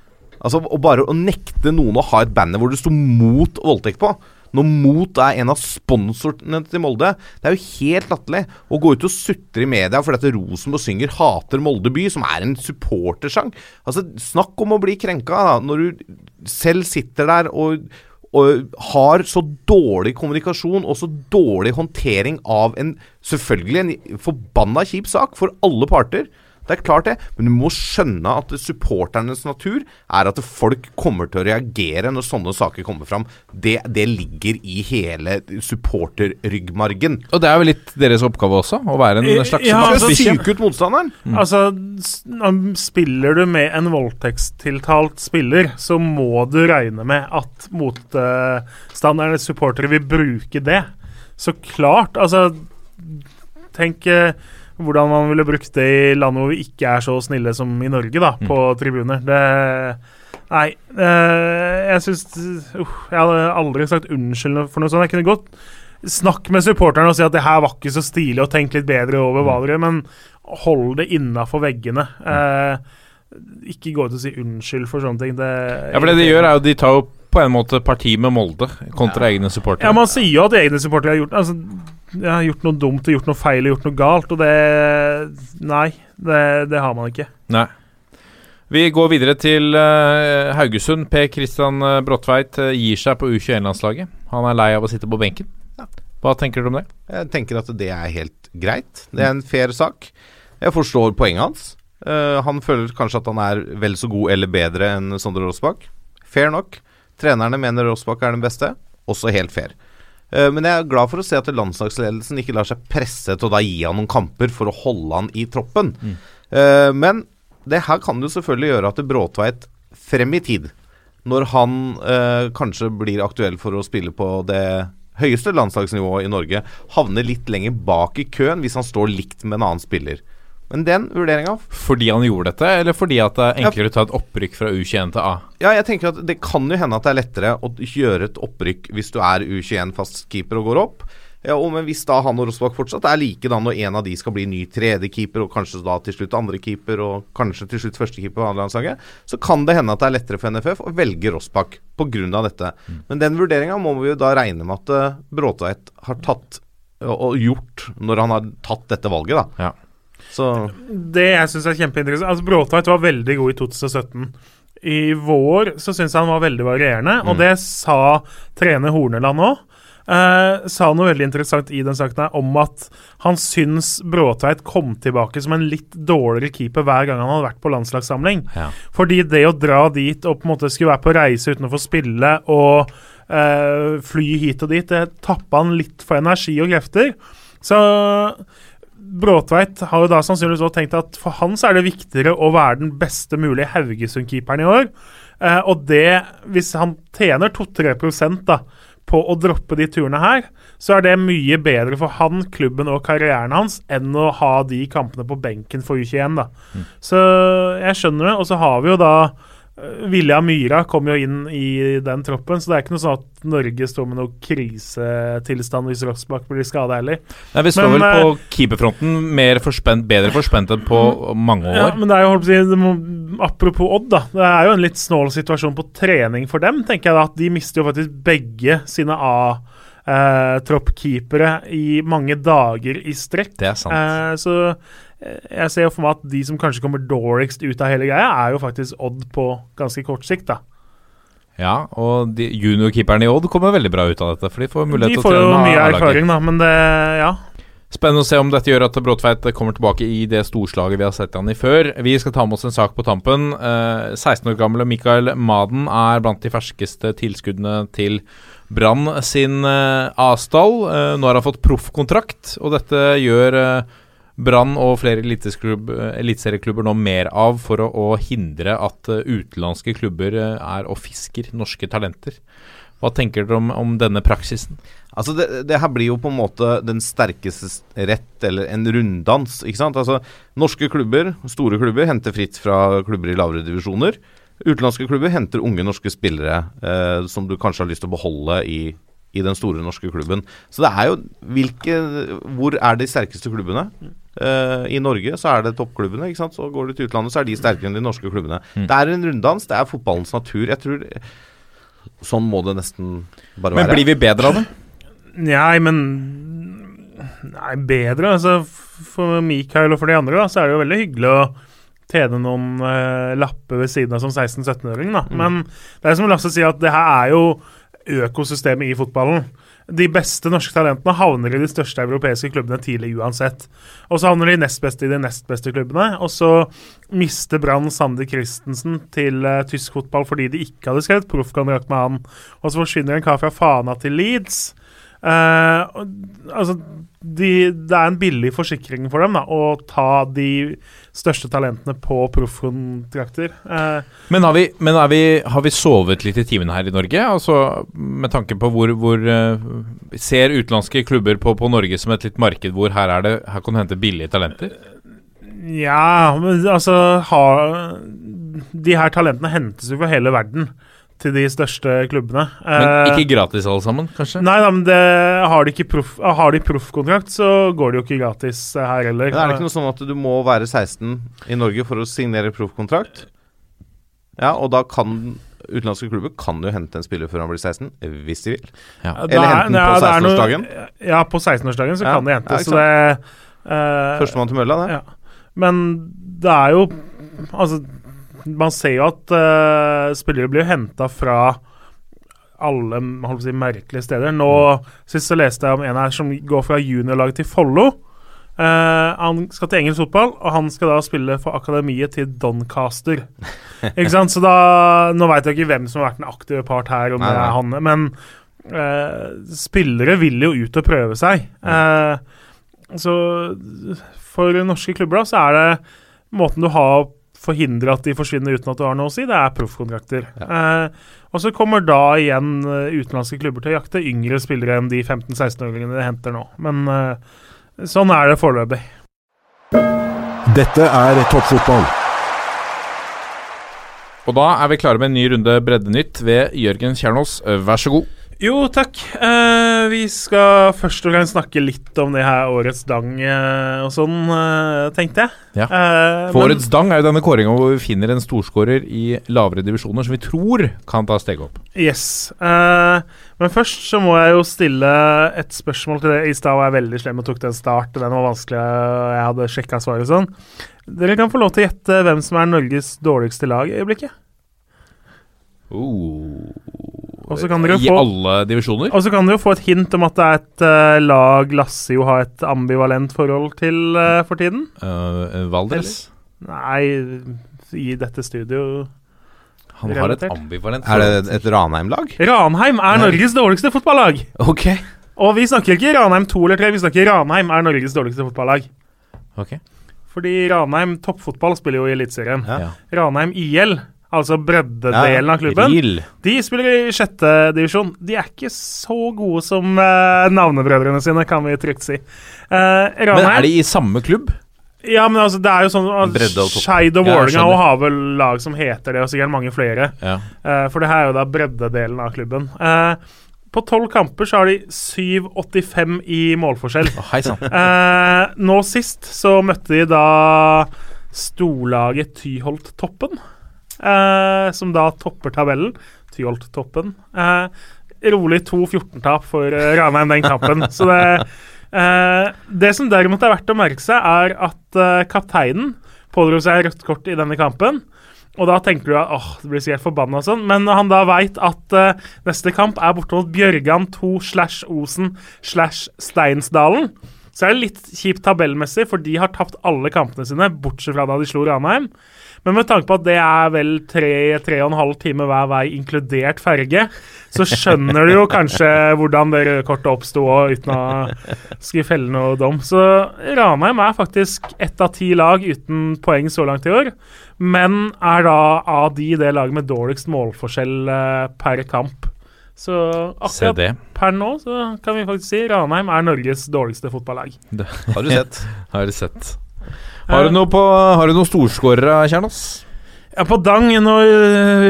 Altså, og bare å nekte noen å ha et banner hvor det sto mot voldtekt på. Når Mot er en av sponsorene til Molde. Det er jo helt latterlig å gå ut og sutre i media fordi at Rosenborg synger 'Hater Molde by', som er en supportersang. Altså, Snakk om å bli krenka da, når du selv sitter der og, og har så dårlig kommunikasjon og så dårlig håndtering av en selvfølgelig en forbanna kjip sak for alle parter. Det er klart det, men du må skjønne at supporternes natur er at folk kommer til å reagere når sånne saker kommer fram. Det, det ligger i hele supporterryggmargen. Og det er vel litt deres oppgave også, å være en Eh, slags ja, altså, skal ut motstanderen. Altså, når spiller du med en voldtektstiltalt spiller, så må du regne med at motstandernes supportere, vil bruke det. Så klart. Altså, tenk eh, hvordan man ville brukt det i land hvor vi ikke er så snille som i Norge, da, på tribuner. Det, Nei, Øh, jeg syns uh, Jeg hadde aldri sagt unnskyld for noe sånt. Jeg kunne godt snakke med supporterne og si at det her var ikke så stilig, og tenke litt bedre over hva dere men hold det innafor veggene. Eh, ikke gå ut og si unnskyld for sånne ting. Det, Ja, for det de gjør, er jo de tar jo på en måte parti med Molde kontra egne supportere. Ja, Man sier jo at egne supportere har gjort altså, jeg har gjort noe dumt, og gjort noe feil og gjort noe galt, og det Nei, det, det har man ikke. Nei. Vi går videre til uh, Haugesund. Per Kristian eh, Bråtveit eh, gir seg på U21-landslaget. Han er lei av å sitte på benken. Hva tenker du om det? Jeg tenker at det er helt greit. Det er en fair sak. Jeg forstår poenget hans. Uh, han føler kanskje at han er vel så god eller bedre enn Sondre Rossbakk. Fair nok. Trenerne mener Rossbakk er den beste. Også helt fair. Eh, men jeg er glad for å se at landslagsledelsen ikke lar seg presse til å da gi han noen kamper for å holde han i troppen. Mm. men det her kan jo selvfølgelig gjøre at Bråtveit frem i tid, når han eh, kanskje blir aktuell for å spille på det høyeste landslagsnivået i Norge, havner litt lenger bak i køen hvis han står likt med en annen spiller. Men den vurderinga Fordi han gjorde dette, eller fordi at det er enklere å ta et opprykk fra U21 til A? Ja, jeg tenker at det kan jo hende at det er lettere å gjøre et opprykk hvis du er U21 fast keeper og går opp. Ja, og men Hvis da han og Rosbach fortsatt er like da når en av de skal bli ny tredjekeeper, og kanskje da til slutt andrekeeper, og kanskje til slutt førstekeeper på andrelandslaget, så kan det hende at det er lettere for NFF å velge Rossbakk pga. dette. Men den vurderinga må vi jo da regne med at uh, Bråtveit har tatt og gjort når han har tatt dette valget, da. Ja. Så Det jeg syns er kjempeinteressant Altså Bråtveit var veldig god i 2017. I vår så syns jeg han var veldig varierende, og det sa trener Horneland òg. Eh, sa noe veldig interessant i den saken her om at han syns Bråtveit kom tilbake som en litt dårligere keeper hver gang han hadde vært på landslagssamling. Ja. Fordi det å dra dit og på en måte skulle være på reise uten å få spille og eh, fly hit og dit, det tappa han litt for energi og krefter. Så Bråtveit har jo da sannsynligvis også tenkt at for han så er det viktigere å være den beste mulige Haugesund-keeperen i år. Eh, og det, hvis han tjener 2-3% da på å droppe de turene her, så er det mye bedre for han, klubben og karrieren hans enn å ha de kampene på benken for U21. da. Så jeg skjønner det. Og så har vi jo da Vilja Myra kom jo inn i den troppen, så det er ikke noe sånn at Norge står med noe krisetilstand hvis Rossbakk blir skada heller. Nei, Vi står Men, vel på keeperfronten mer forspent, bedre forspent enn på mange år. Ja, men det er jo, holdt på å si, Apropos Odd, da. Det er jo en litt snål situasjon på trening for dem. tenker jeg da, at De mister jo faktisk begge sine A-troppkeepere i mange dager i strekk. Det er sant. Eh, så eh, jeg ser jo for meg at de som kanskje kommer dårligst ut av hele greia, er jo faktisk Odd på ganske kort sikt. da. Ja, og juniorkeeperen juniorkeeperne i Odd kommer veldig bra ut av dette. For de får mulighet til å får jo trene med mye erfaring, da, men det Ja. Spennende å se om dette gjør at Bråtveit kommer tilbake i det storslaget vi har sett han i før. Vi skal ta med oss en sak på tampen. Eh, 16 år gamle Mikael Maden er blant de ferskeste tilskuddene til Brann sin eh, A-stall. Eh, nå har han fått proffkontrakt, og dette gjør eh, Brann og flere eliteserieklubb- eliteserieklubber nå mer av for å, å hindre at eh, utenlandske klubber eh, er og fisker norske talenter. Hva tenker dere om, om denne praksisen? Altså det, det her blir jo på en måte den sterkestes rett, eller en runddans. ikke sant? Altså Norske klubber, store klubber, henter fritt fra klubber i lavere divisjoner. Utenlandske klubber henter unge norske spillere eh, som du kanskje har lyst til å beholde i, i den store norske klubben. Så det er jo hvilke Hvor er de sterkeste klubbene? Eh, I Norge så er det toppklubbene. ikke sant? Så går du til utlandet, så er de sterkere enn de norske klubbene. Det er en runddans. Det er fotballens natur. Jeg tror Sånn må det nesten bare Men være. blir vi bedre av det? Nei, men Nei, bedre. Altså, for Mikael og for de andre da, så er det jo veldig hyggelig å tjene noen eh, lapper ved siden av som 16-17-åring. da. Men det er som Lasse sier, at det her er jo økosystemet i fotballen. De beste norske talentene havner i de største europeiske klubbene tidlig uansett. Og så havner de nest beste i de nest beste klubbene. Og så mister Brann Sander Christensen til uh, tysk fotball fordi de ikke hadde skrevet proffkontrakt med han. Og så forsvinner en kar fra Fana til Leeds. Og- altså, de, det er en billig forsikring for dem da, å ta de største talentene på proffkontrakter. Uh, Men, har vi, men vi, har vi sovet litt i timene her i Norge? Altså Med tanke på hvor, hvor uh, Ser utenlandske klubber på, på Norge som et litt marked hvor her, er det, her kan du hente billige talenter? ja, men altså ha, de her talentene hentes jo fra hele verden til de største klubbene. Men Eh, ikke gratis alle sammen, kanskje? Nei da, men det, har de proffkontrakt, proff, proffkontrakt, så går det jo ikke gratis her heller. Men er det ikke noe sånn at du må være 16 i Norge for å signere proffkontrakt? Ja, og da kan utenlandske klubber kan jo hente en spiller før han blir 16, hvis de vil. Ja. Eller er- hente den på det er noe- 16-årsdagen. Ja, på 16-årsdagen så Ja, kan det ja, hentes. ikke så det eh, Førstemann til mølla, det. Ja. Men det er jo Altså, man ser jo at uh, spillere blir henta fra alle si, merkelige steder. Nå Sist så leste jeg om en her som går fra juniorlaget til Follo. Uh, han skal til engelsk fotball, og han skal da spille for akademiet til Doncaster. ikke sant? Så da Nå veit jeg ikke hvem som har vært den aktive part her, om det er han, men uh, spillere vil jo ut og prøve seg. Uh, så for norske klubber da, så er det måten du har forhindre at de forsvinner uten at du har noe å si, det er proffkontrakter. Eh, og så kommer da igjen eh, utenlandske klubber til å jakte yngre spillere enn de 15-16-åringene de henter nå. Men eh, sånn er det foreløpig. Dette er toppfotball. Og da er vi klare med en ny runde Breddenytt ved Jørgen Kjernås. Vær så god. Jo, takk. Eh, vi skal først og fremst snakke litt om det her årets dang eh, og sånn, eh, tenkte jeg. Ja. Eh, For men- årets dang er jo denne kåringa hvor vi finner en storskårer i lavere divisjoner som vi tror kan ta steget opp. Yes. Eh, men først så må jeg jo stille et spørsmål til det. I stad var jeg veldig slem og tok den start. Den var vanskelig, og jeg hadde sjekka svaret og sånn. Dere kan få lov til å gjette hvem som er Norges dårligste lag i øyeblikket. Og så kan dere I få alle divisjoner? og så kan dere jo få et hint om at det er et uh, lag Lasse jo har et ambivalent forhold til uh, for tiden. Uh, Valdres? Nei, i dette studio Han har et ambivalent ambivalent Er det et Ranheim-lag? Ranheim er Norges dårligste fotballag! Ok. Og vi snakker ikke Ranheim 2 eller 3, vi snakker Ranheim er Norges dårligste fotballag. Ok. Fordi Ranheim toppfotball spiller jo i Eliteserien. Ja. Ranheim IL, altså breddedelen av klubben, real. de spiller i sjette divisjon. De er ikke så gode som uh, navnebrødrene sine, kan vi trygt si. Eh, Men er de i samme klubb? Ja, men altså, det er jo sånn topp. Skeid og Vålerenga ja, har vel lag som heter det, og sikkert mange flere. Ja. Uh, for det her er jo da breddedelen av klubben. Uh, på tolv kamper så har de 7,85 i målforskjell. Oh. Eh, nå sist så møtte de da storlaget Tyholt-toppen, eh, som da topper tabellen. Tjolt-toppen. Eh, rolig 2-14-tap for eh, Ranheim den kampen. Så det eh, Det som derimot er verdt å merke seg, er at eh, kapteinen pådro seg rødt kort i denne kampen. Og da tenker du at åh, det blir sikkert forbanna og sånn, men når han da veit at uh, neste kamp er borte mot Bjørgan 2 slash Osen slash Steinsdalen, så er det litt kjipt tabellmessig, for de har tapt alle kampene sine, bortsett fra da de slo Ranheim. Men med tanke på at det er vel tre, tre og en halv time hver vei, inkludert ferge, så skjønner du jo kanskje hvordan det røde kortet oppsto, uten å skulle felle noe dom. Så Ranheim er faktisk ett av ti lag uten poeng så langt i år, men er da av de det laget med dårligst målforskjell eh, per kamp. Så akkurat per nå så kan vi faktisk si Ranheim er Norges dårligste fotballag. Har du sett? Har du sett. Har du noe på Har du noen storskårere, Kjernas? Ja, på Dang, når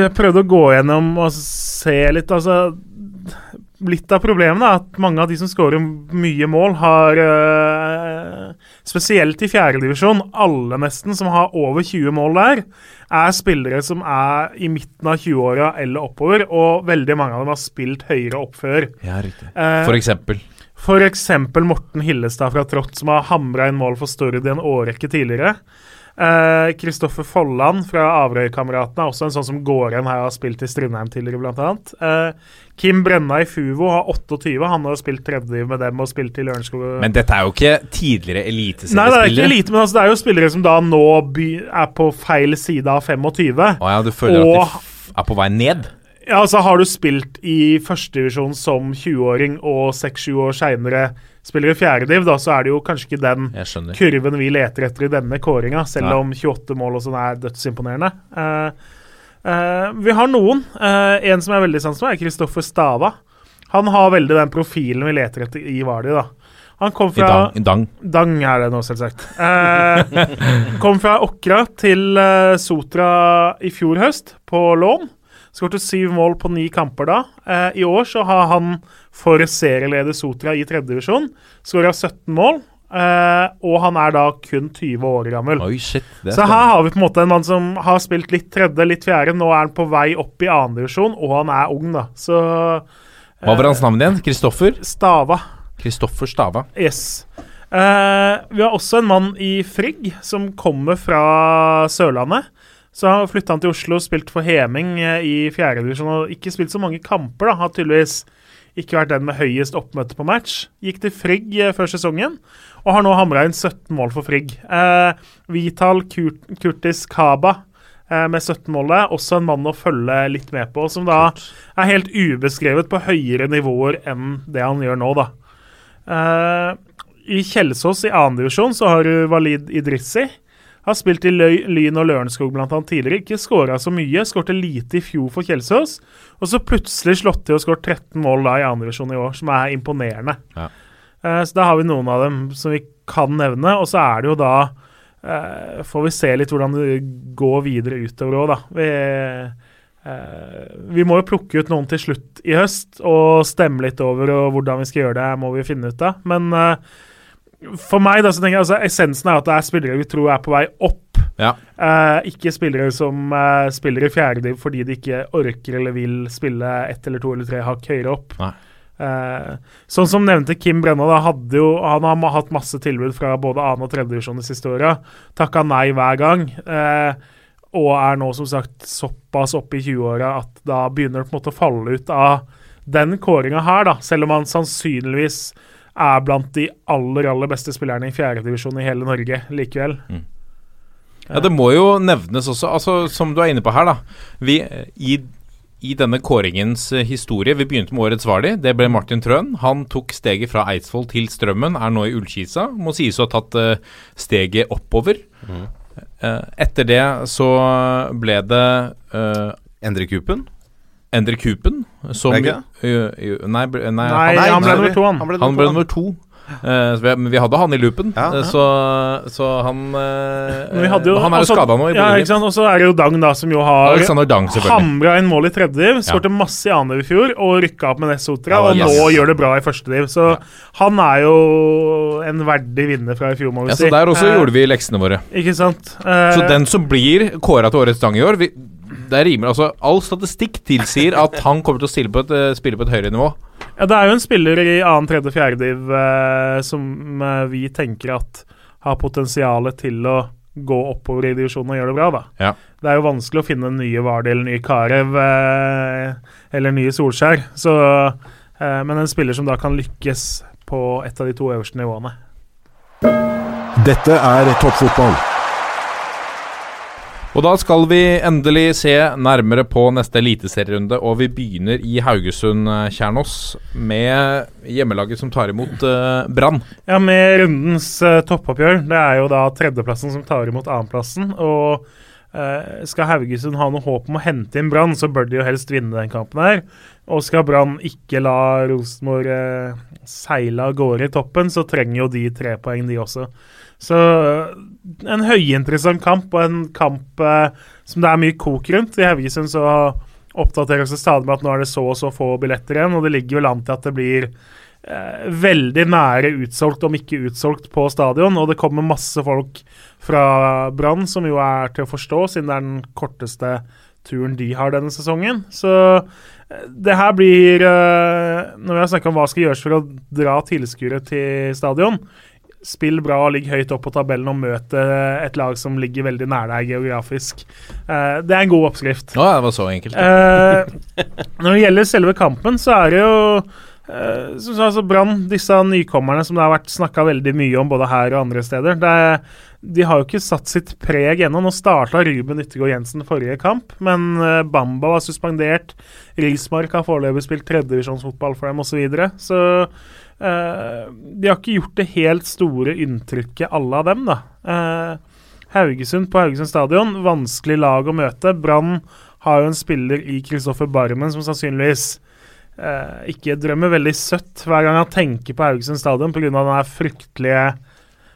jeg prøvde å gå gjennom og se litt, altså Litt av problemet er at mange av de som skårer mye mål, har øh, Spesielt i fjerdedivisjon, alle nesten som har over 20 mål der, er spillere som er i midten av 20-åra eller oppover, og veldig mange av dem har spilt høyere opp før. Ja, riktig. Eh, For eksempel. Eksempel Morten Hillestad fra Trott, som har hamra inn mål for Stord i en årrekke tidligere. Kristoffer Folland fra Averøykameratene er også en sånn som går igjen her og har spilt i Strindheim tidligere, annet. Eh, Kim Brenna i Fuvo har 28, han har spilt tredje med dem og spilt i Lørenskog. Men dette er jo ikke tidligere Nei, det er ikke elite, men altså, det er jo spillere som da nå er på feil side av 25. Å ja, du føler at de er på vei ned? Ja, altså Har du spilt i førstedivisjon som 20-åring og 6-7 år seinere spiller i fjerdediv, da så er det jo kanskje ikke den kurven vi leter etter i denne kåringa, selv Nei. om 28 mål og sånn er dødsimponerende. Uh, uh, vi har noen. Uh, en som er veldig sans for, er Kristoffer Stava. Han har veldig den profilen vi leter etter i Vardi. da. Han kom fra Dang. I Dang. Dang er det nå, selvsagt. Eh, kom fra Okra til Sotra i fjor høst, på lån. Skårte syv mål på ni kamper da. Eh, I år så har han for serieleder Sotra i tredjedivisjon skåra 17 mål. Eh, og han er da kun 20 år gammel. Oi, shit. Så her har vi på en måte en mann som har spilt litt tredje, litt fjerde. Nå er han på vei opp i annendivisjon, og han er ung, da. Så Hva var hans navn igjen? Kristoffer? Stava. Kristoffer Stava. Yes. Eh, vi har også en mann i Frigg som kommer fra Sørlandet. Så har flytta han til Oslo, spilt for Heming eh, i fjerdedivisjon og ikke spilt så mange kamper. da, Har tydeligvis ikke vært den med høyest oppmøte på match. Gikk til Frigg eh, før sesongen og har nå hamra inn 17 mål for Frigg. Eh, Vital Kurt Kurtis Kaba eh, med 17 mål der, også en mann å følge litt med på, som da er helt ubeskrevet på høyere nivåer enn det han gjør nå, da. Eh, I Kjelsås i annendivisjon så har du Walid Idrissi. Har spilt i Løy, Lyn og Lørenskog annet tidligere. Ikke skåra så mye. Skårte lite i fjor for Kjelsås. Og så plutselig slått til og skåret 13 mål da i annendivisjon i år, som er imponerende. Ja. Uh, så da har vi noen av dem som vi kan nevne. Og så er det jo da uh, Får vi se litt hvordan det går videre utover òg, da. Vi, uh, vi må jo plukke ut noen til slutt i høst og stemme litt over og hvordan vi skal gjøre det, må vi finne ut av. Men for meg, da, så tenker jeg altså, essensen er at det er spillere vi tror er på vei opp. Ja. Eh, ikke spillere som eh, spiller i fjerdediv fordi de ikke orker eller vil spille ett eller to eller tre hakk høyere opp. Eh, sånn som nevnte Kim Brenna, da, jo, han har hatt masse tilbud fra både annen- og tredjedivisjon de siste åra. Takka nei hver gang. Eh, og er nå som sagt såpass oppe i 20-åra at da begynner det på en måte å falle ut av den kåringa her, da. Selv om han sannsynligvis er blant de aller, aller beste spillerne i fjerdedivisjon i hele Norge likevel. Ja, det må jo nevnes også, altså, som du er inne på her, da. Vi, i, I denne kåringens eh, historie Vi begynte med årets Vardi. Det ble Martin Trøen. Han tok steget fra Eidsvoll til Strømmen, er nå i Ullkisa. Må sies å ha tatt uh, steget oppover. Eh, etter det så ble det uh, Endre Kupen? Endre Kupen, som nei, nei, Nei, han, han ble nummer to, han. Han ble han ble nummer to. Uh, så vi, men vi hadde han i loopen, Ja. eh, så, så han uh, vi hadde jo, Han er jo skada nå ja? Og så er det jo Dang, da, som jo har hamra inn mål i tredjediv. Skårte masse i andre i fjor og rykka opp med Ness Sotra. Ja, og yes. nå gjør det bra i første div. Så han er jo en verdig vinner fra i fjor, må vi Ja, si. så Der også uh, gjorde vi leksene våre. Ikke sant. Så den som blir kåra til årets Dang i år vi, Det er rimelig, altså All statistikk tilsier at han kommer til å på et, eh, spille på et høyere nivå. Ja, det er jo en spiller i annen, tredje, fjerde div eh, som eh, vi tenker at har potensial til å gå oppover i divisjonen og gjøre det bra, da. Ja. Det er jo vanskelig å finne nye Vardi eller nye Karev eh, eller nye Solskjær. Så, eh, men en spiller som da kan lykkes på et av de to øverste nivåene. Dette er toppfotball. Og da skal vi endelig se nærmere på neste eliteserierunde, og vi begynner i Haugesund, eh, Kjernås, med hjemmelaget som tar imot uh, Brann. Ja, med rundens uh, toppoppgjør. Det er jo da tredjeplassen som tar imot annenplassen. Og uh, skal Haugesund ha noe håp om å hente inn Brann, så bør de jo helst vinne den kampen her. Og skal Brann ikke la Rosenborg uh, seile av gårde i toppen, så trenger jo de tre poeng, de også. Så eh, en høyinteressant kamp, og en kamp eh, som det er mye kok rundt. I Haugesund så oppdateres det stadig med at nå er det så og så få billetter igjen, og det ligger jo an til at det blir eh, veldig nære utsolgt, om ikke utsolgt, på stadion. Og det kommer masse folk fra Brann, som jo er til å forstå, siden det er den korteste turen de har denne sesongen. Så eh, det her blir eh, Når vi har snakka om hva skal gjøres for å dra tilskuere til stadion, Spill bra, ligg høyt opp på tabellen og møt eh, et lag som ligger veldig nær deg geografisk. Eh, det er en god oppskrift. Å, det var så enkelt. Eh, når det gjelder selve kampen, så er det jo som altså Brann, disse nykommerne som det har vært snakka veldig mye om både her og andre steder, det, de har jo ikke satt sitt preg ennå. Nå starta Ruben Yttergård Jensen forrige kamp, men Bamba var suspendert. Rismark har foreløpig spilt tredjevisjonsfotball for dem, osv. Så, videre. så eh, de har ikke gjort det helt store inntrykket, alle av dem, da. Uh, Haugesund på Haugesund stadion, vanskelig lag å møte. Brann har jo en spiller i Kristoffer Barmen som sannsynligvis uh, ikke drømmer veldig søtt hver gang han tenker på Haugesund stadion pga. den her fryktelige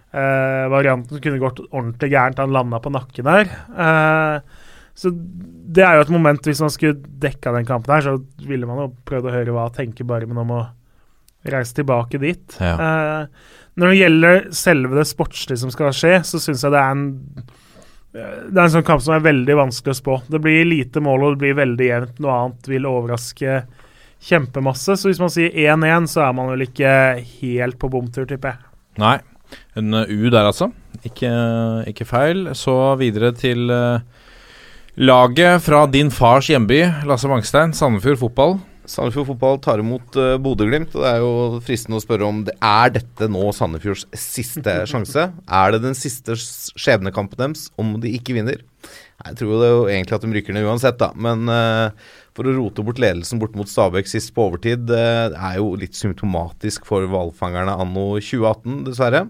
varianten som kunne gått ordentlig gærent. Han landa på nakken der. Så det er jo et moment Hvis man skulle dekka den kampen her, så ville man jo prøvd å høre hva tenker Barmen om å reise tilbake dit. Ja. Uh, når det gjelder selve det sportslige som skal skje, så syns jeg det er en det er en sånn kamp som er veldig vanskelig å spå. Det blir lite mål, og det blir veldig jevnt. Noe annet vil overraske kjempemasse. Så hvis man sier 1-1, så er man vel ikke helt på bomtur, tipper jeg. Nei. En U der, altså. Ikke, ikke feil. Så videre til uh, laget fra din fars hjemby, Lasse Mangstein. Sandefjord fotball. Sandefjord fotball tar imot uh, Bodø-Glimt. Det er jo fristende å spørre om det er dette nå Sandefjords siste sjanse. Er det den siste skjebnekampen deres om de ikke vinner? Jeg tror det er jo egentlig at de rykker ned uansett, da. Men uh, for å rote bort ledelsen bort mot Stabæk sist på overtid, uh, er jo litt symptomatisk for hvalfangerne anno 2018, dessverre.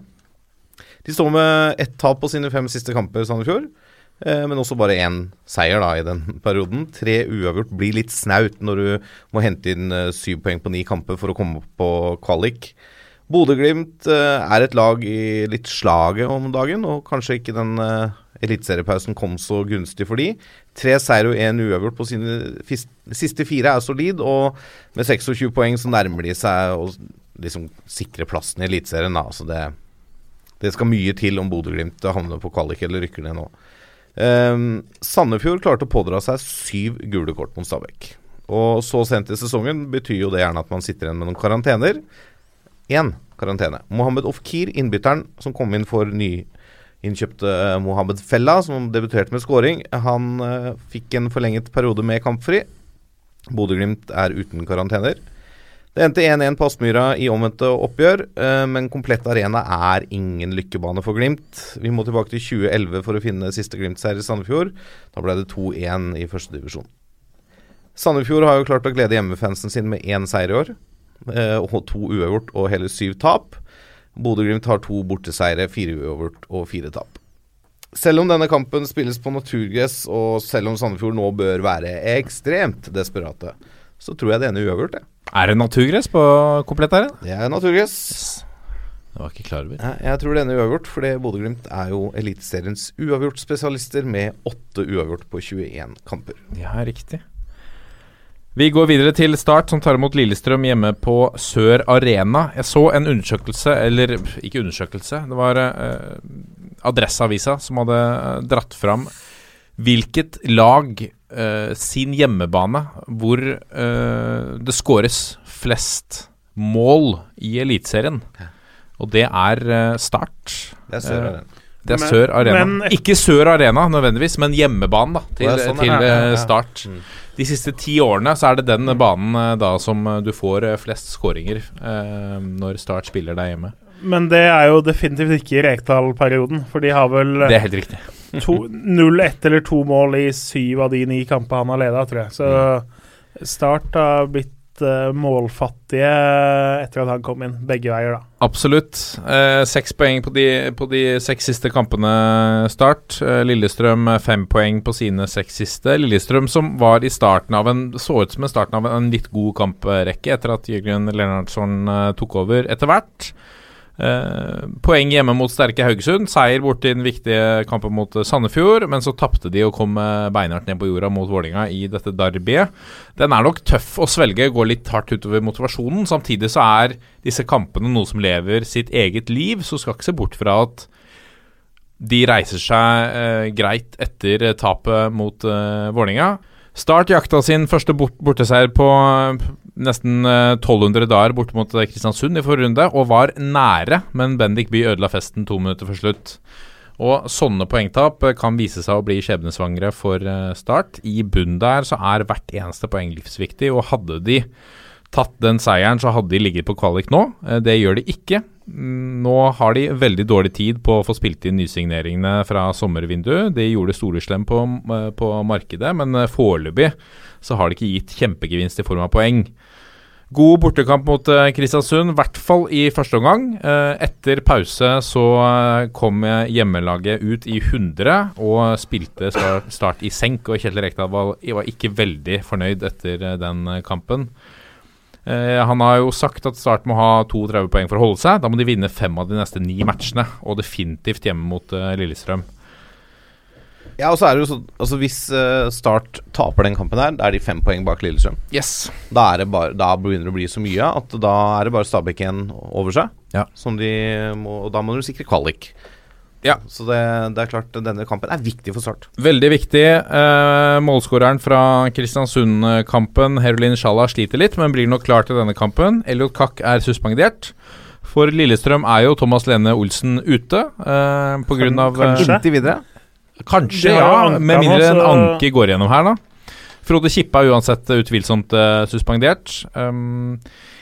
De står med ett tap på sine fem siste kamper, Sandefjord. Eh, men også bare én seier da i den perioden. Tre uavgjort blir litt snaut når du må hente inn eh, syv poeng på ni kamper for å komme opp på kvalik. Bodø-Glimt eh, er et lag i litt slaget om dagen, og kanskje ikke den eliteseriepausen kom så gunstig for de. Tre seier og én uavgjort på sine siste fire er solid, og med 26 poeng så nærmer de seg å liksom sikre plassen i Eliteserien. Det, det skal mye til om Bodø-Glimt havner på kvalik eller rykker ned nå. Ehm, Sandefjord klarte å pådra seg syv gule kort mot Stabæk. Og så sent i sesongen betyr jo det gjerne at man sitter igjen med noen karantener. Én karantene. Mohammed Ofkir, innbytteren som kom inn for nyinnkjøpte uh, Mohammed Fella, som debuterte med scoring, han eh, fikk en forlenget periode med kampfri. Bodø-Glimt er uten karantener. Det endte 1-1 på Aspmyra i omvendte oppgjør, eh, men komplett arena er ingen lykkebane for Glimt. Vi må tilbake til 2011 for å finne siste Glimt-seier i Sandefjord. Da ble det 2-1 i førstedivisjon. Sandefjord har jo klart å glede hjemmefansen sin med én seier i år, eh, og to uavgjort og hele syv tap. Bodø-Glimt har to borteseire, fire uavgjort og fire tap. Selv om denne kampen spilles på naturgress, og selv om Sandefjord nå bør være ekstremt desperate, så tror jeg det ene er uavgjort, jeg. Er det naturgress på komplett her? Det er naturgress. Det var ikke klar over. Jeg, tror det ene er uavgjort, fordi Bodø-Glimt er jo Eliteseriens uavgjort-spesialister med åtte uavgjort på 21 kamper. Ja, riktig. Vi går videre til Start, som tar imot Lillestrøm hjemme på Sør Arena. Jeg så en undersøkelse, eller ikke undersøkelse, det var eh, Adresseavisa som hadde dratt fram hvilket lag eh, sin hjemmebane hvor uh, det skåres flest mål i Eliteserien. Og det er uh, Start. Det er Sør Arena. Det er Men- Sør Arena. men- Ikke Sør Arena nødvendigvis, men hjemmebanen da til, sånn, til Start. ja. Mm. De siste ti årene så er det den banen da som du får flest skåringer eh, når Start spiller der hjemme. Men det er jo definitivt ikke i Rekdal-perioden, for de har vel Det er helt riktig. To, 0, 1 eller to mål i syv av de ni kampene han har leda, tror jeg. Så Start har blitt eh, målfattige etter at han kom inn, begge veier, da. Absolutt. Eh, Seks poeng på de, på de seks siste kampene Start. Eh, Lillestrøm eh, fem poeng på sine seks siste. Lillestrøm som var i starten av en så ut som en starten av en, en litt god kamprekke etter at Jørgen Lennartson eh, tok over etter hvert. Eh, poeng hjemme mot sterke Haugesund. Seier borte i den viktige kampen mot eh, Sandefjord. Men så tapte de og kom eh, beinhardt ned på jorda mot Vålinga i dette derbyet. Den er nok tøff å svelge, går litt hardt utover motivasjonen. Samtidig så er disse kampene noe som lever sitt eget liv, så skal ikke se bort fra at de reiser seg eh, greit etter tapet mot eh, Vålinga. Start jakta sin første bort borteseier på nesten eh, 1200 dager borte mot eh, Kristiansund i forrige runde, og var nære, men Bendik Bye ødela festen to minutter før slutt. Og sånne poengtap eh, kan vise seg å bli skjebnesvangre for eh, Start. I bunn der så er hvert eneste poeng livsviktig, og hadde de tatt den seieren, så hadde de ligget på kvalik nå. Eh, Det gjør de ikke. Mm, Nå har de veldig dårlig tid på å få spilt inn nysigneringene fra sommervinduet. De gjorde storeslem på, eh, på markedet, men eh, foreløpig så har de ikke gitt kjempegevinst i form av poeng. God bortekamp mot Kristiansund, i hvert fall i første omgang. Etter pause så kom hjemmelaget ut i 100 og spilte start, i senk. Og Kjetil Rekdal var, ikke veldig fornøyd etter den kampen. Eh, han har jo sagt at Start må ha 32 poeng for å holde seg. Da må de vinne fem av de neste ni matchene, og definitivt hjemme mot eh, Lillestrøm. Ja, og så er det jo sånn Altså Hvis eh, Start taper den kampen her, da er de fem poeng bak Lillestrøm. Yes. Da, er det bare, da begynner det å bli så mye at da er det bare Stabæk igjen over seg. Ja. Som de må, og da må de sikre kvalik. Ja. Så det, det er klart denne kampen er viktig for Start. Veldig viktig. Eh, målskåreren fra Kristiansund-kampen, Herolin Sjala, sliter litt, men blir nok klar til denne kampen. Elliot Kakk er suspendert. For Lillestrøm er jo Thomas Lene Olsen ute eh, på grunn av eh, Kanskje. Inntil videre. Kanskje, ja. Med mindre en anke går gjennom her, da. Frode Kippe er uansett utvilsomt eh, suspendert. Um,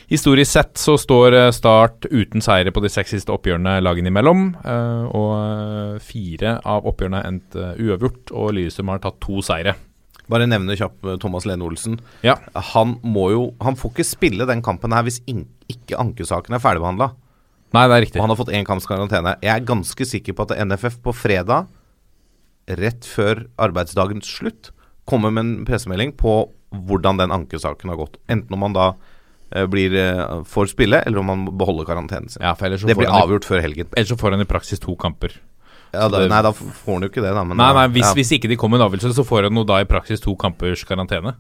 historisk sett så står eh, Start uten seire på de seks siste oppgjørene lagene imellom. Uh, og eh, fire av oppgjørene endte eh, uavgjort, og Lillestrøm har tatt to seire. Bare nevne kjapt eh, Thomas Lene Olsen. Ja. Han må jo Han får ikke spille den kampen her hvis ikke ankesaken er ferdigbehandla. Nei, det er Og riktig. han har fått én kamps karantene. Jeg er ganske sikker på at NFF på fredag, rett før arbeidsdagens slutt, kommer med en pressemelding på hvordan den ankesaken har gått. Enten om man da eh, blir eh, får spille, eller om man beholder karantenen sin. Ja, det får blir han, i- avgjort før helgen. ellers så får han i praksis to kamper. Ja, da, nei, da får han jo ikke det, da. Men Nei, nei, hvis, ja. hvis ikke de kommer med en avgjørelse, så får han nå da i praksis to kampers karantene.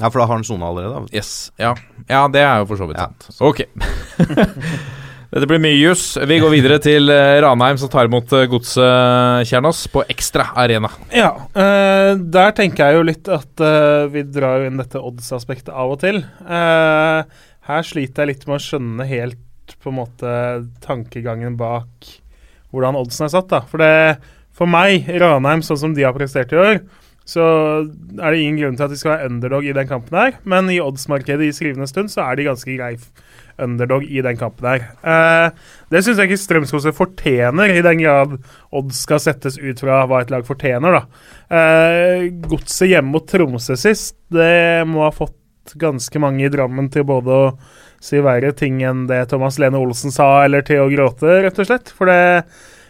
ja, for da har han sona allerede. Da. Yes, ja. ja, det er jo for så vidt sant. Ok. Dette blir mye juss. Vi går videre til eh, Ranheim, som tar imot eh, Godset Kjernås på Ekstra Arena. Ja, uh, der tenker jeg jo litt at uh, vi drar inn dette odds-aspektet av og til. Uh, her sliter jeg litt med å skjønne helt på en måte tankegangen bak hvordan oddsen er satt. da. For, det, for meg, Ranheim, sånn som de har prestert i år, så er det ingen grunn til at de skal være underdog i den kampen her. Men i oddsmarkedet i skrivende stund så er de ganske grei f- underdog i den kampen her. Eh, det syns jeg ikke Strømskose fortjener, i den grad odds skal settes ut fra hva et lag fortjener, da. Eh, Godset hjemme mot Tromsø sist, det må ha fått ganske mange i Drammen til både å si verre ting enn det Thomas Lene Olsen sa, eller til å gråte, rett og slett. For det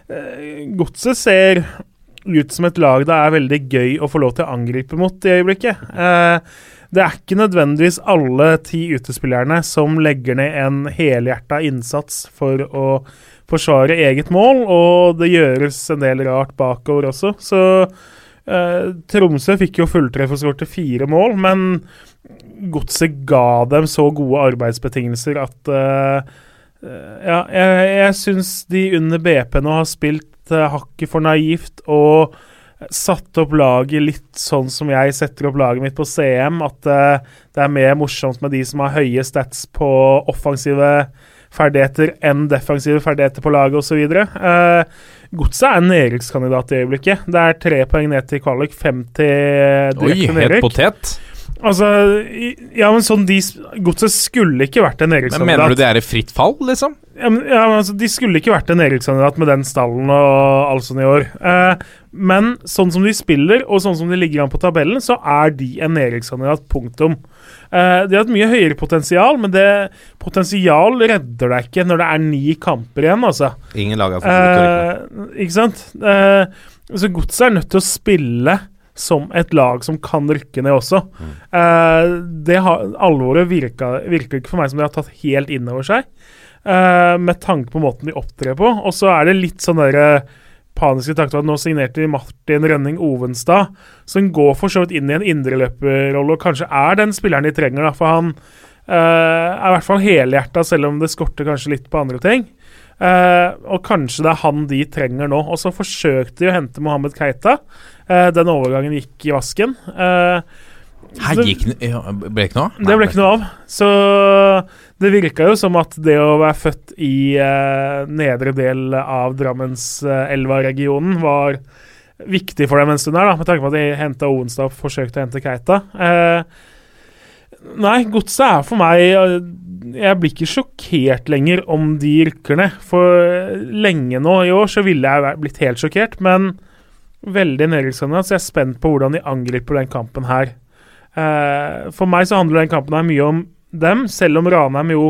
eh, Godset ser ut som et lag det er veldig gøy å få lov til å angripe mot i øyeblikket. Eh, det er ikke nødvendigvis alle ti utespillerne som legger ned en helhjerta innsats for å forsvare eget mål, og det gjøres en del rart bakover også. Så eh, Tromsø fikk jo fulltreff og skåret fire mål, men Godset ga dem så gode arbeidsbetingelser at eh, Ja, jeg, jeg syns de under BP nå har spilt eh, hakket for naivt og satt opp laget litt sånn som jeg setter opp laget mitt på CM. At eh, det er mer morsomt med de som har høye stats på offensive ferdigheter enn defensive ferdigheter på laget osv. Uh, Godset er nedrykkskandidat i øyeblikket. Det er tre poeng ned til kvalik, fem til Oi, direkte helt nedrykk. potet. Altså, ja, men sånn de Godset skulle ikke vært en Men mener du det er i fritt fall, liksom? Ja, men, ja, men altså, De skulle ikke vært en nedrykkskandidat med den stallen og alt sånt i år. Eh, men sånn som de spiller, og sånn som de ligger an på tabellen, så er de en nedrykkskandidat. Punktum. Eh, de har et mye høyere potensial, men det potensial redder deg ikke når det er ni kamper igjen, altså. Ingen lag er for. Eh, ikke sant? Eh, så Godset er nødt til å spille som et lag som kan rykke ned også. Eh, det har, alvoret virka, virker ikke for meg som de har tatt helt inn over seg, eh, med tanke på måten de opptrer på. Og så er det litt sånn derre paniske takter at nå signerte de Martin Rønning Ovenstad, som går for så vidt inn i en indreløperrolle, og kanskje er den spilleren de trenger, da, for han eh, er i hvert fall helhjerta, selv om det skorter kanskje litt på andre ting. Uh, og kanskje det er han de trenger nå. Og så forsøkte de å hente Mohammed Keita. Eh, den overgangen gikk i vasken. Eh, Her gikk det Ble ikke noe? av? det ble ikke noe av. Så det virka jo som at det å være født i eh, nedre del av Drammens-Elva-regionen var viktig for dem en stund her, da, med tanke på at de henta Ovenstad og forsøkte å hente Keita. Nei, godset er for meg Jeg blir ikke sjokkert lenger om de rykker ned. For lenge nå i år så ville jeg blitt helt sjokkert, men veldig nedrykkskandidat, så jeg er spent på hvordan de angriper den kampen her. Eh, for meg så handler den kampen her mye om dem, selv om Ranheim jo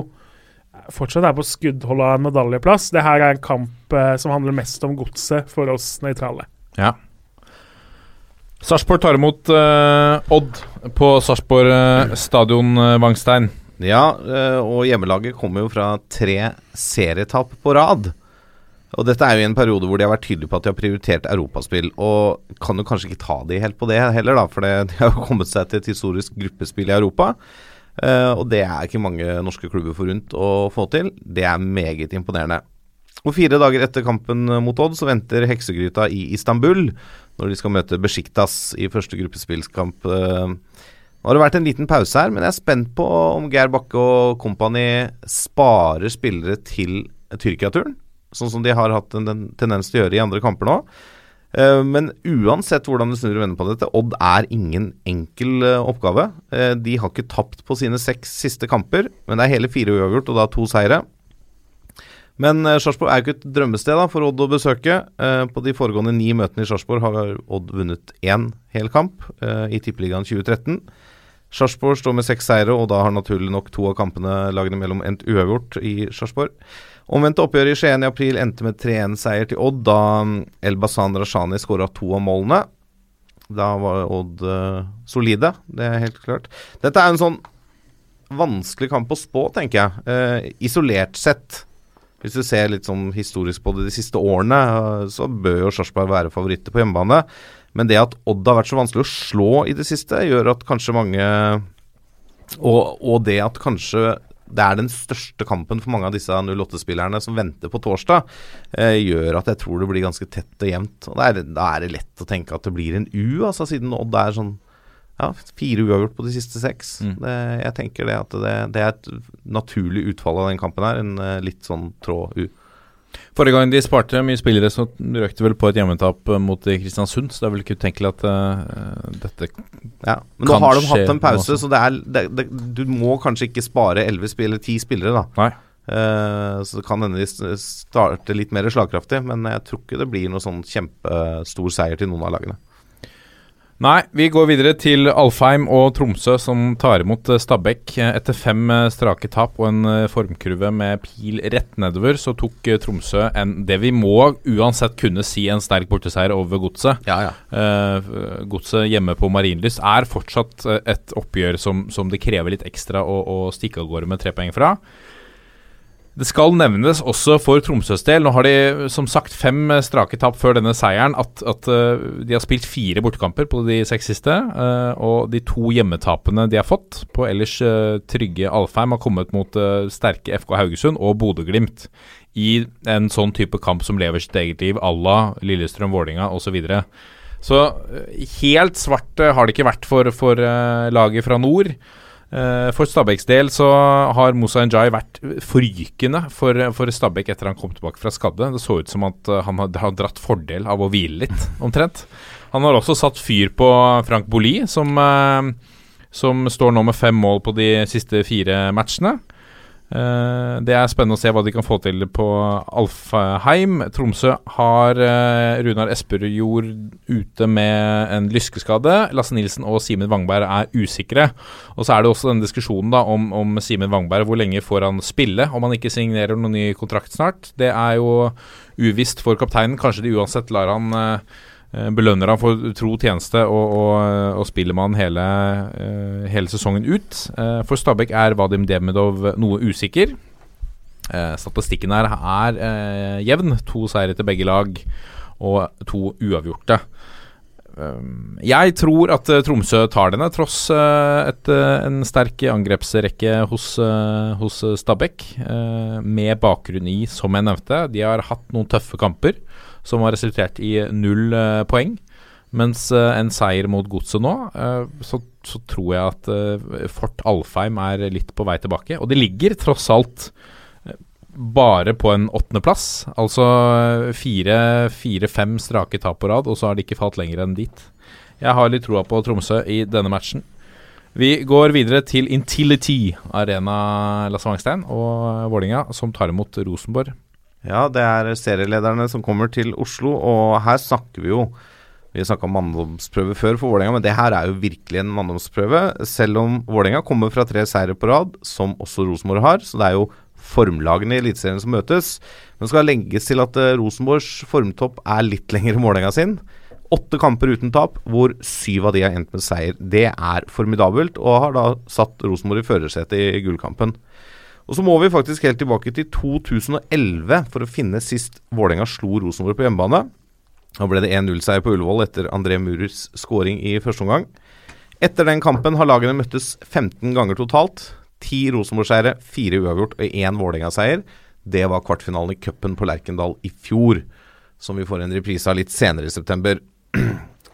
fortsatt er på skuddhold av en medaljeplass. Det her er en kamp eh, som handler mest om godset for oss nøytrale. Ja. Sarpsborg tar imot eh, Odd på Sarpsborg eh, stadion, eh, Ja, eh, og hjemmelaget kommer jo fra tre serietap på rad. Og dette er jo en periode hvor de har vært tydelige på at de har prioritert europaspill. Og kan jo kanskje ikke ta de helt på det heller, da, for de har jo kommet seg til et historisk gruppespill i Europa. Eh, og det er ikke mange norske klubber forunt å få til. Det er meget imponerende. Og fire dager etter kampen mot Odd så venter heksegryta i Istanbul når de skal møte Besjiktas i første gruppespillskamp. Eh, Nå har det vært en liten pause her, men jeg er spent på om Geir Bakke og kompani sparer spillere til Tyrkia-turen, sånn som de har hatt en en tendens til å gjøre i andre kamper nå. Eh, Men uansett hvordan du snur og vender på dette, Odd er ingen enkel eh, oppgave. Eh, De har ikke tapt på sine seks siste kamper, men det er hele fire uavgjort og da to seire. Men Sarpsborg er jo ikke et drømmested da for Odd å besøke. På de foregående ni møtene i Sarpsborg har Odd vunnet én hel kamp i Tippeligaen 2013. Sarpsborg står med seks seire, og da har naturlig nok to av kampene lagene mellom endt uavgjort i Sarpsborg. Omvendte oppgjøret i Skien i april endte med 3-1-seier til Odd, da mm, Elbasan Rashani skåra to av målene. Da var Odd uh, solide, det er helt klart. Dette er en sånn vanskelig kamp å spå, tenker jeg. Uh, isolert sett. Hvis du ser litt sånn historisk på det de siste årene, uh, så bør jo Sarpsborg være favoritter på hjemmebane. Men det at Odd har vært så vanskelig å slå i det siste, gjør at kanskje mange Og, og det at kanskje det er den største kampen for mange av disse 08-spillerne som venter på torsdag, eh, gjør at jeg tror det blir ganske tett og jevnt. Og er, da er det lett å tenke at det blir en U, altså siden Odd er sånn ja, fire uavgjort på de siste seks. Mm. Det, jeg tenker det at det, det er et naturlig utfall av den kampen her. En eh, litt sånn trå U. Forrige gang de sparte mye spillere, så røk det vel på et hjemmetap eh, mot eh, Kristiansund. Så det er vel ikke utenkelig at uh, dette Ja, Men nå har de hatt en pause, så det er, det, det, du må kanskje ikke spare 11 spillere, 10 spillere, da. Eh, så det kan hende de starter starte litt mer slagkraftig, men jeg tror ikke det blir noe sånn kjempestor seier til noen av lagene. Nei, vi går videre til Alfheim og Tromsø, som tar imot eh, Stabæk. Eh, Etter fem eh, strake tap og en formkurve med pil rett nedover, så tok Tromsø en, det vi må uansett kunne si en sterk borteseier over Godset. Ja, ja. Eh, Godset hjemme på Marienlyst er fortsatt et oppgjør som, som det krever litt ekstra å, å stikke av gårde med tre poeng fra. Det skal nevnes også for Tromsøs del. Nå har de som sagt fem eh, strake tap før denne seieren. At, at eh, de har spilt fire bortekamper på de seks siste. eh, og de to hjemmetapene de har fått på ellers trygge Alfheim, har kommet mot sterke FK Haugesund og Bodø-Glimt. I en sånn type kamp som lever sitt eget liv, à la Lillestrøm, Vålinga osv. Så, så helt svart har det ikke vært for, for laget fra nord. Eh, For Stabæks del så har Moussa Njay vært forrykende for, for Stabæk etter han kom tilbake fra skadde. Det så ut som at eh, han har, dratt fordel av å hvile litt, omtrent. Han har også satt fyr på Frank Boli, som, eh, som står nå med fem mål på de siste fire matchene. Eh, det er spennende å se hva de kan få til på Alfheim. Tromsø har eh, Runar Esperjord ute med en lyskeskade. Lasse Nilsen og Simen Wangberg er usikre. Og så er det også denne diskusjonen da om, om Simen Wangberg. Hvor lenge får han spille om han ikke signerer noen ny kontrakt snart? Det er jo uvisst for kapteinen. Kanskje de uansett lar han eh, belønner han for tro tjeneste og, og, og spiller man hele, eh, hele sesongen ut. Eh, For Stabæk er Vadim Demidov noe usikker. Eh, Statistikken her er eh, jevn. To seire til begge lag og to uavgjorte. Jeg tror at eh, Tromsø tar denne, tross eh, et, eh, en sterk angrepsrekke hos, eh, hos eh, Stabæk. eh, med bakgrunn i, som jeg nevnte, de har hatt noen tøffe kamper som har resultert i null eh, poeng. Mens eh, en seier mot Godset nå, eh, så, så tror jeg at Fort Alfheim er litt på vei tilbake. Og de ligger tross alt bare på en åttendeplass. Altså fire-fem strake tap på rad, og så har de ikke falt lenger enn dit. Jeg har litt troa på Tromsø i denne matchen. Vi går videre til Intility Arena Lasse Wangstein og Vålinga, som tar imot Rosenborg. Ja, det er serielederne som kommer til Oslo, og her snakker vi jo Vi snakka om manndomsprøve før for Vålerenga, men det her er jo virkelig en manndomsprøve. Selv om Vålerenga kommer fra tre seire på rad, som også Rosenborg har, så det er jo formlagene i Eliteserien som møtes. Men skal legges til at eh, Rosenborgs formtopp er litt lenger enn Vålerenga sin. Åtte kamper uten tap, hvor syv av de har endt med seier. Det er formidabelt, og har da satt Rosenborg i førersetet i gullkampen. Og så må vi faktisk helt tilbake til 2011 for å finne sist Vålerenga slo Rosenborg på hjemmebane. Da ble det 1-0-seier på Ullevål etter André Murers scoring i første omgang. Etter den kampen har lagene møttes 15 ganger totalt. Ti Rosenborg-seiere, fire uavgjort og én Vålerenga-seier. Det var kvartfinalen i cupen på Lerkendal i fjor, som vi får en reprise av litt senere i september.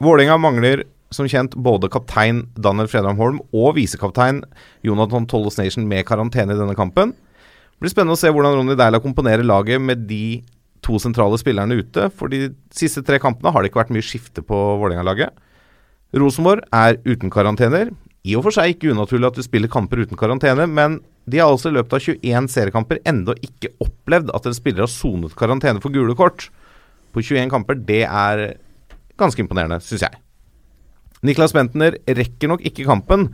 Vålerenga mangler som kjent både kaptein Daniel Fredram Holm og visekaptein Jonathan Tolles Nation med karantene i denne kampen. Det blir spennende å se hvordan Ronny Deila komponerer laget med de to sentrale spillerne ute. For de siste tre kampene har det ikke vært mye skifte på Vålerenga-laget. Rosenborg er uten karantener. I og for seg ikke unaturlig at du spiller kamper uten karantene, men de har altså i løpet av 21 seriekamper ennå ikke opplevd at en spiller har sonet karantene for gule kort. På 21 kamper, det er ganske imponerende, syns jeg. Niklas Bentner rekker nok ikke kampen.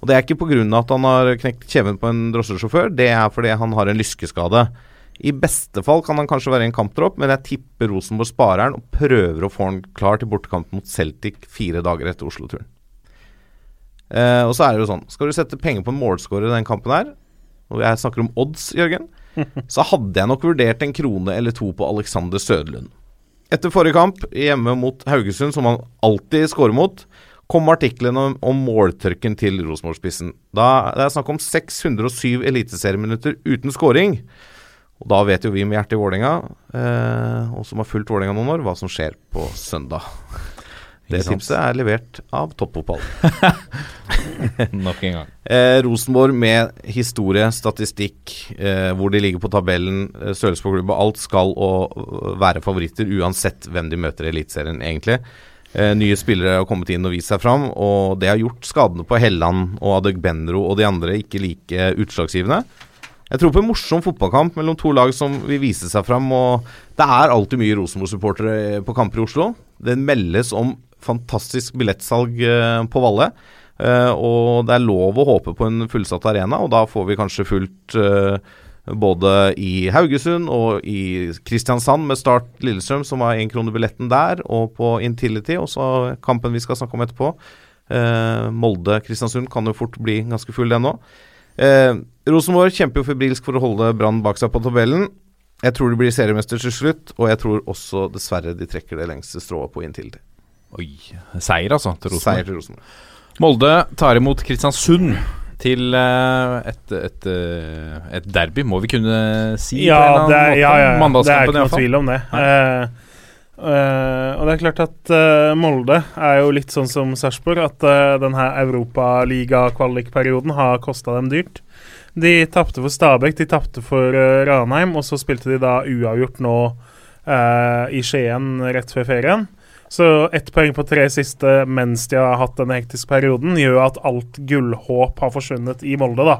Og det er ikke pga. at han har knekt kjeven på en drosjesjåfør, det er fordi han har en lyskeskade. I beste fall kan han kanskje være i en kamptropp, men jeg tipper Rosenborg sparer han og prøver å få han klar til bortekamp mot Celtic fire dager etter Oslo-turen. Eh, og så er det jo sånn, skal du sette penger på en målskårer i den kampen her, og jeg snakker om odds, Jørgen, så hadde jeg nok vurdert en krone eller to på Alexander Sødlund. Etter forrige kamp, hjemme mot Haugesund, som han alltid scorer mot, kom artiklene om, om måltørken til Rosenborg-spissen. Det er snakk om 607 eliteserieminutter uten scoring. Og da vet jo vi med hjertet i Vålerenga, eh, og som har fulgt Vålerenga noen år, hva som skjer på søndag. Det tipset er levert av toppfotball. Nok en gang. Eh, Rosenborg med historie, statistikk, eh, hvor de ligger på tabellen, eh, størrelse på klubb alt skal å være favoritter uansett hvem de møter i Eliteserien, egentlig. Eh, nye spillere har kommet inn og vist seg fram, og det har gjort skadene på Helland og Adegbenro og de andre ikke like utslagsgivende. Jeg tror på en morsom fotballkamp mellom to lag som vil vise seg fram. Og det er alltid mye Rosenborg-supportere på kamper i Oslo. Det meldes om fantastisk billettsalg eh, på Valle. Eh, og det er lov å håpe på en fullsatt arena, og da får vi kanskje fullt eh, både i Haugesund og i Kristiansand med Start Lillestrøm, som var én krone billetten der, og på Intility, og så kampen vi skal snakke om etterpå. Eh, Molde-Kristiansund kan jo fort bli ganske full, den òg. Eh, Rosenborg kjemper jo febrilsk for å holde Brann bak seg på tabellen. Jeg tror de blir seriemester til slutt, og jeg tror også dessverre de trekker det lengste strået på Intility. Oi. Seier, altså, til Rosenborg. Seier til Rosenborg. Molde tar imot Kristiansund til eh, et, et, eh, et derby, må vi kunne si. Ja, det er, ja, ja, det er ikke noe tvil om det. Uh, uh, og det er klart at uh, Molde er jo litt sånn som Sarpsborg, at uh, denne europaliga-kvalikperioden har kosta dem dyrt. De tapte for Stabæk, de tapte for Ranheim, og så spilte de da uavgjort nå i Skien rett før ferien. Så ett poeng på tre siste mens de har hatt denne hektiske perioden, gjør at alt gullhåp har forsvunnet i Molde, da.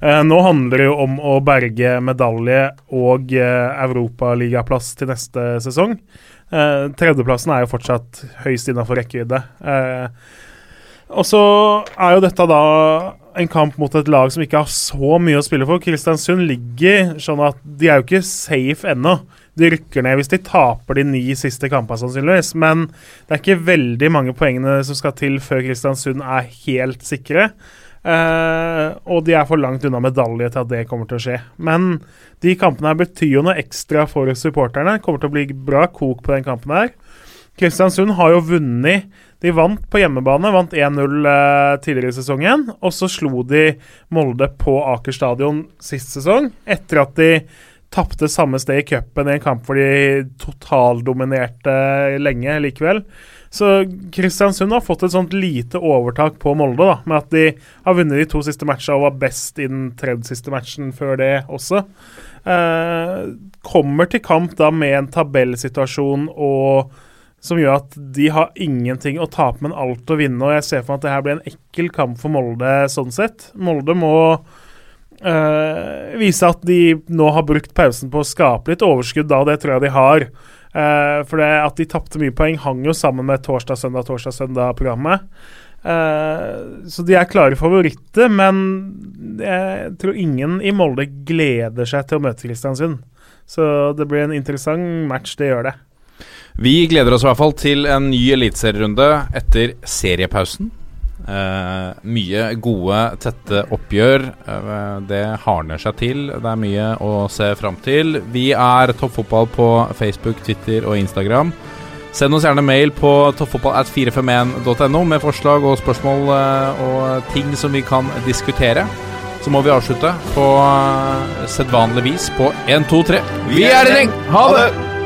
Eh, nå handler det jo om å berge medalje og eh, europaligaplass til neste sesong. Eh, tredjeplassen er jo fortsatt høyst innafor rekkevidde. Eh, og så er jo dette da en kamp mot et lag som ikke har så mye å spille for. Kristiansund ligger sånn at de er jo ikke safe ennå. De rykker ned hvis de taper de ni siste kampene, sannsynligvis. Men det er ikke veldig mange poengene som skal til før Kristiansund er helt sikre. Uh, og de er for langt unna medalje til at det kommer til å skje. Men de kampene her betyr jo noe ekstra for supporterne. Kommer til å bli bra kok på den kampen her. Kristiansund har jo vunnet. De vant på hjemmebane, vant 1-0 eh, tidligere i sesongen. Og så slo de Molde på Aker stadion sist sesong, etter at de tapte samme sted i cupen i en kamp hvor de totaldominerte lenge likevel. Så Kristiansund har fått et sånt lite overtak på Molde, da, med at de har vunnet de to siste matchene og var best i den tredje siste matchen før det også. Eh, kommer til kamp da med en tabellsituasjon og som gjør at de har ingenting å tape, men alt å vinne. Og jeg ser for meg at det her blir en ekkel kamp for Molde sånn sett. Molde må eh, vise at de nå har brukt pausen på å skape litt overskudd, da. Det tror jeg de har. Uh, for det at de tapte mye poeng, hang jo sammen med torsdag-søndag, torsdag-søndag-programmet. Uh, så de er klare favoritter, men jeg tror ingen i Molde gleder seg til å møte Kristiansund. Så det blir en interessant match, det gjør det. Vi gleder oss i hvert fall til en ny eliteserierunde etter seriepausen. Eh, mye gode, tette oppgjør. Eh, det hardner seg til. Det er mye å se fram til. Vi er Toppfotball på Facebook, Twitter og Instagram. Send oss gjerne mail på toppfotballat451.no med forslag og spørsmål eh, og ting som vi kan diskutere. Så må vi avslutte på sedvanlig vis på 1, 2, 3. Vi er en gjeng! Ha det!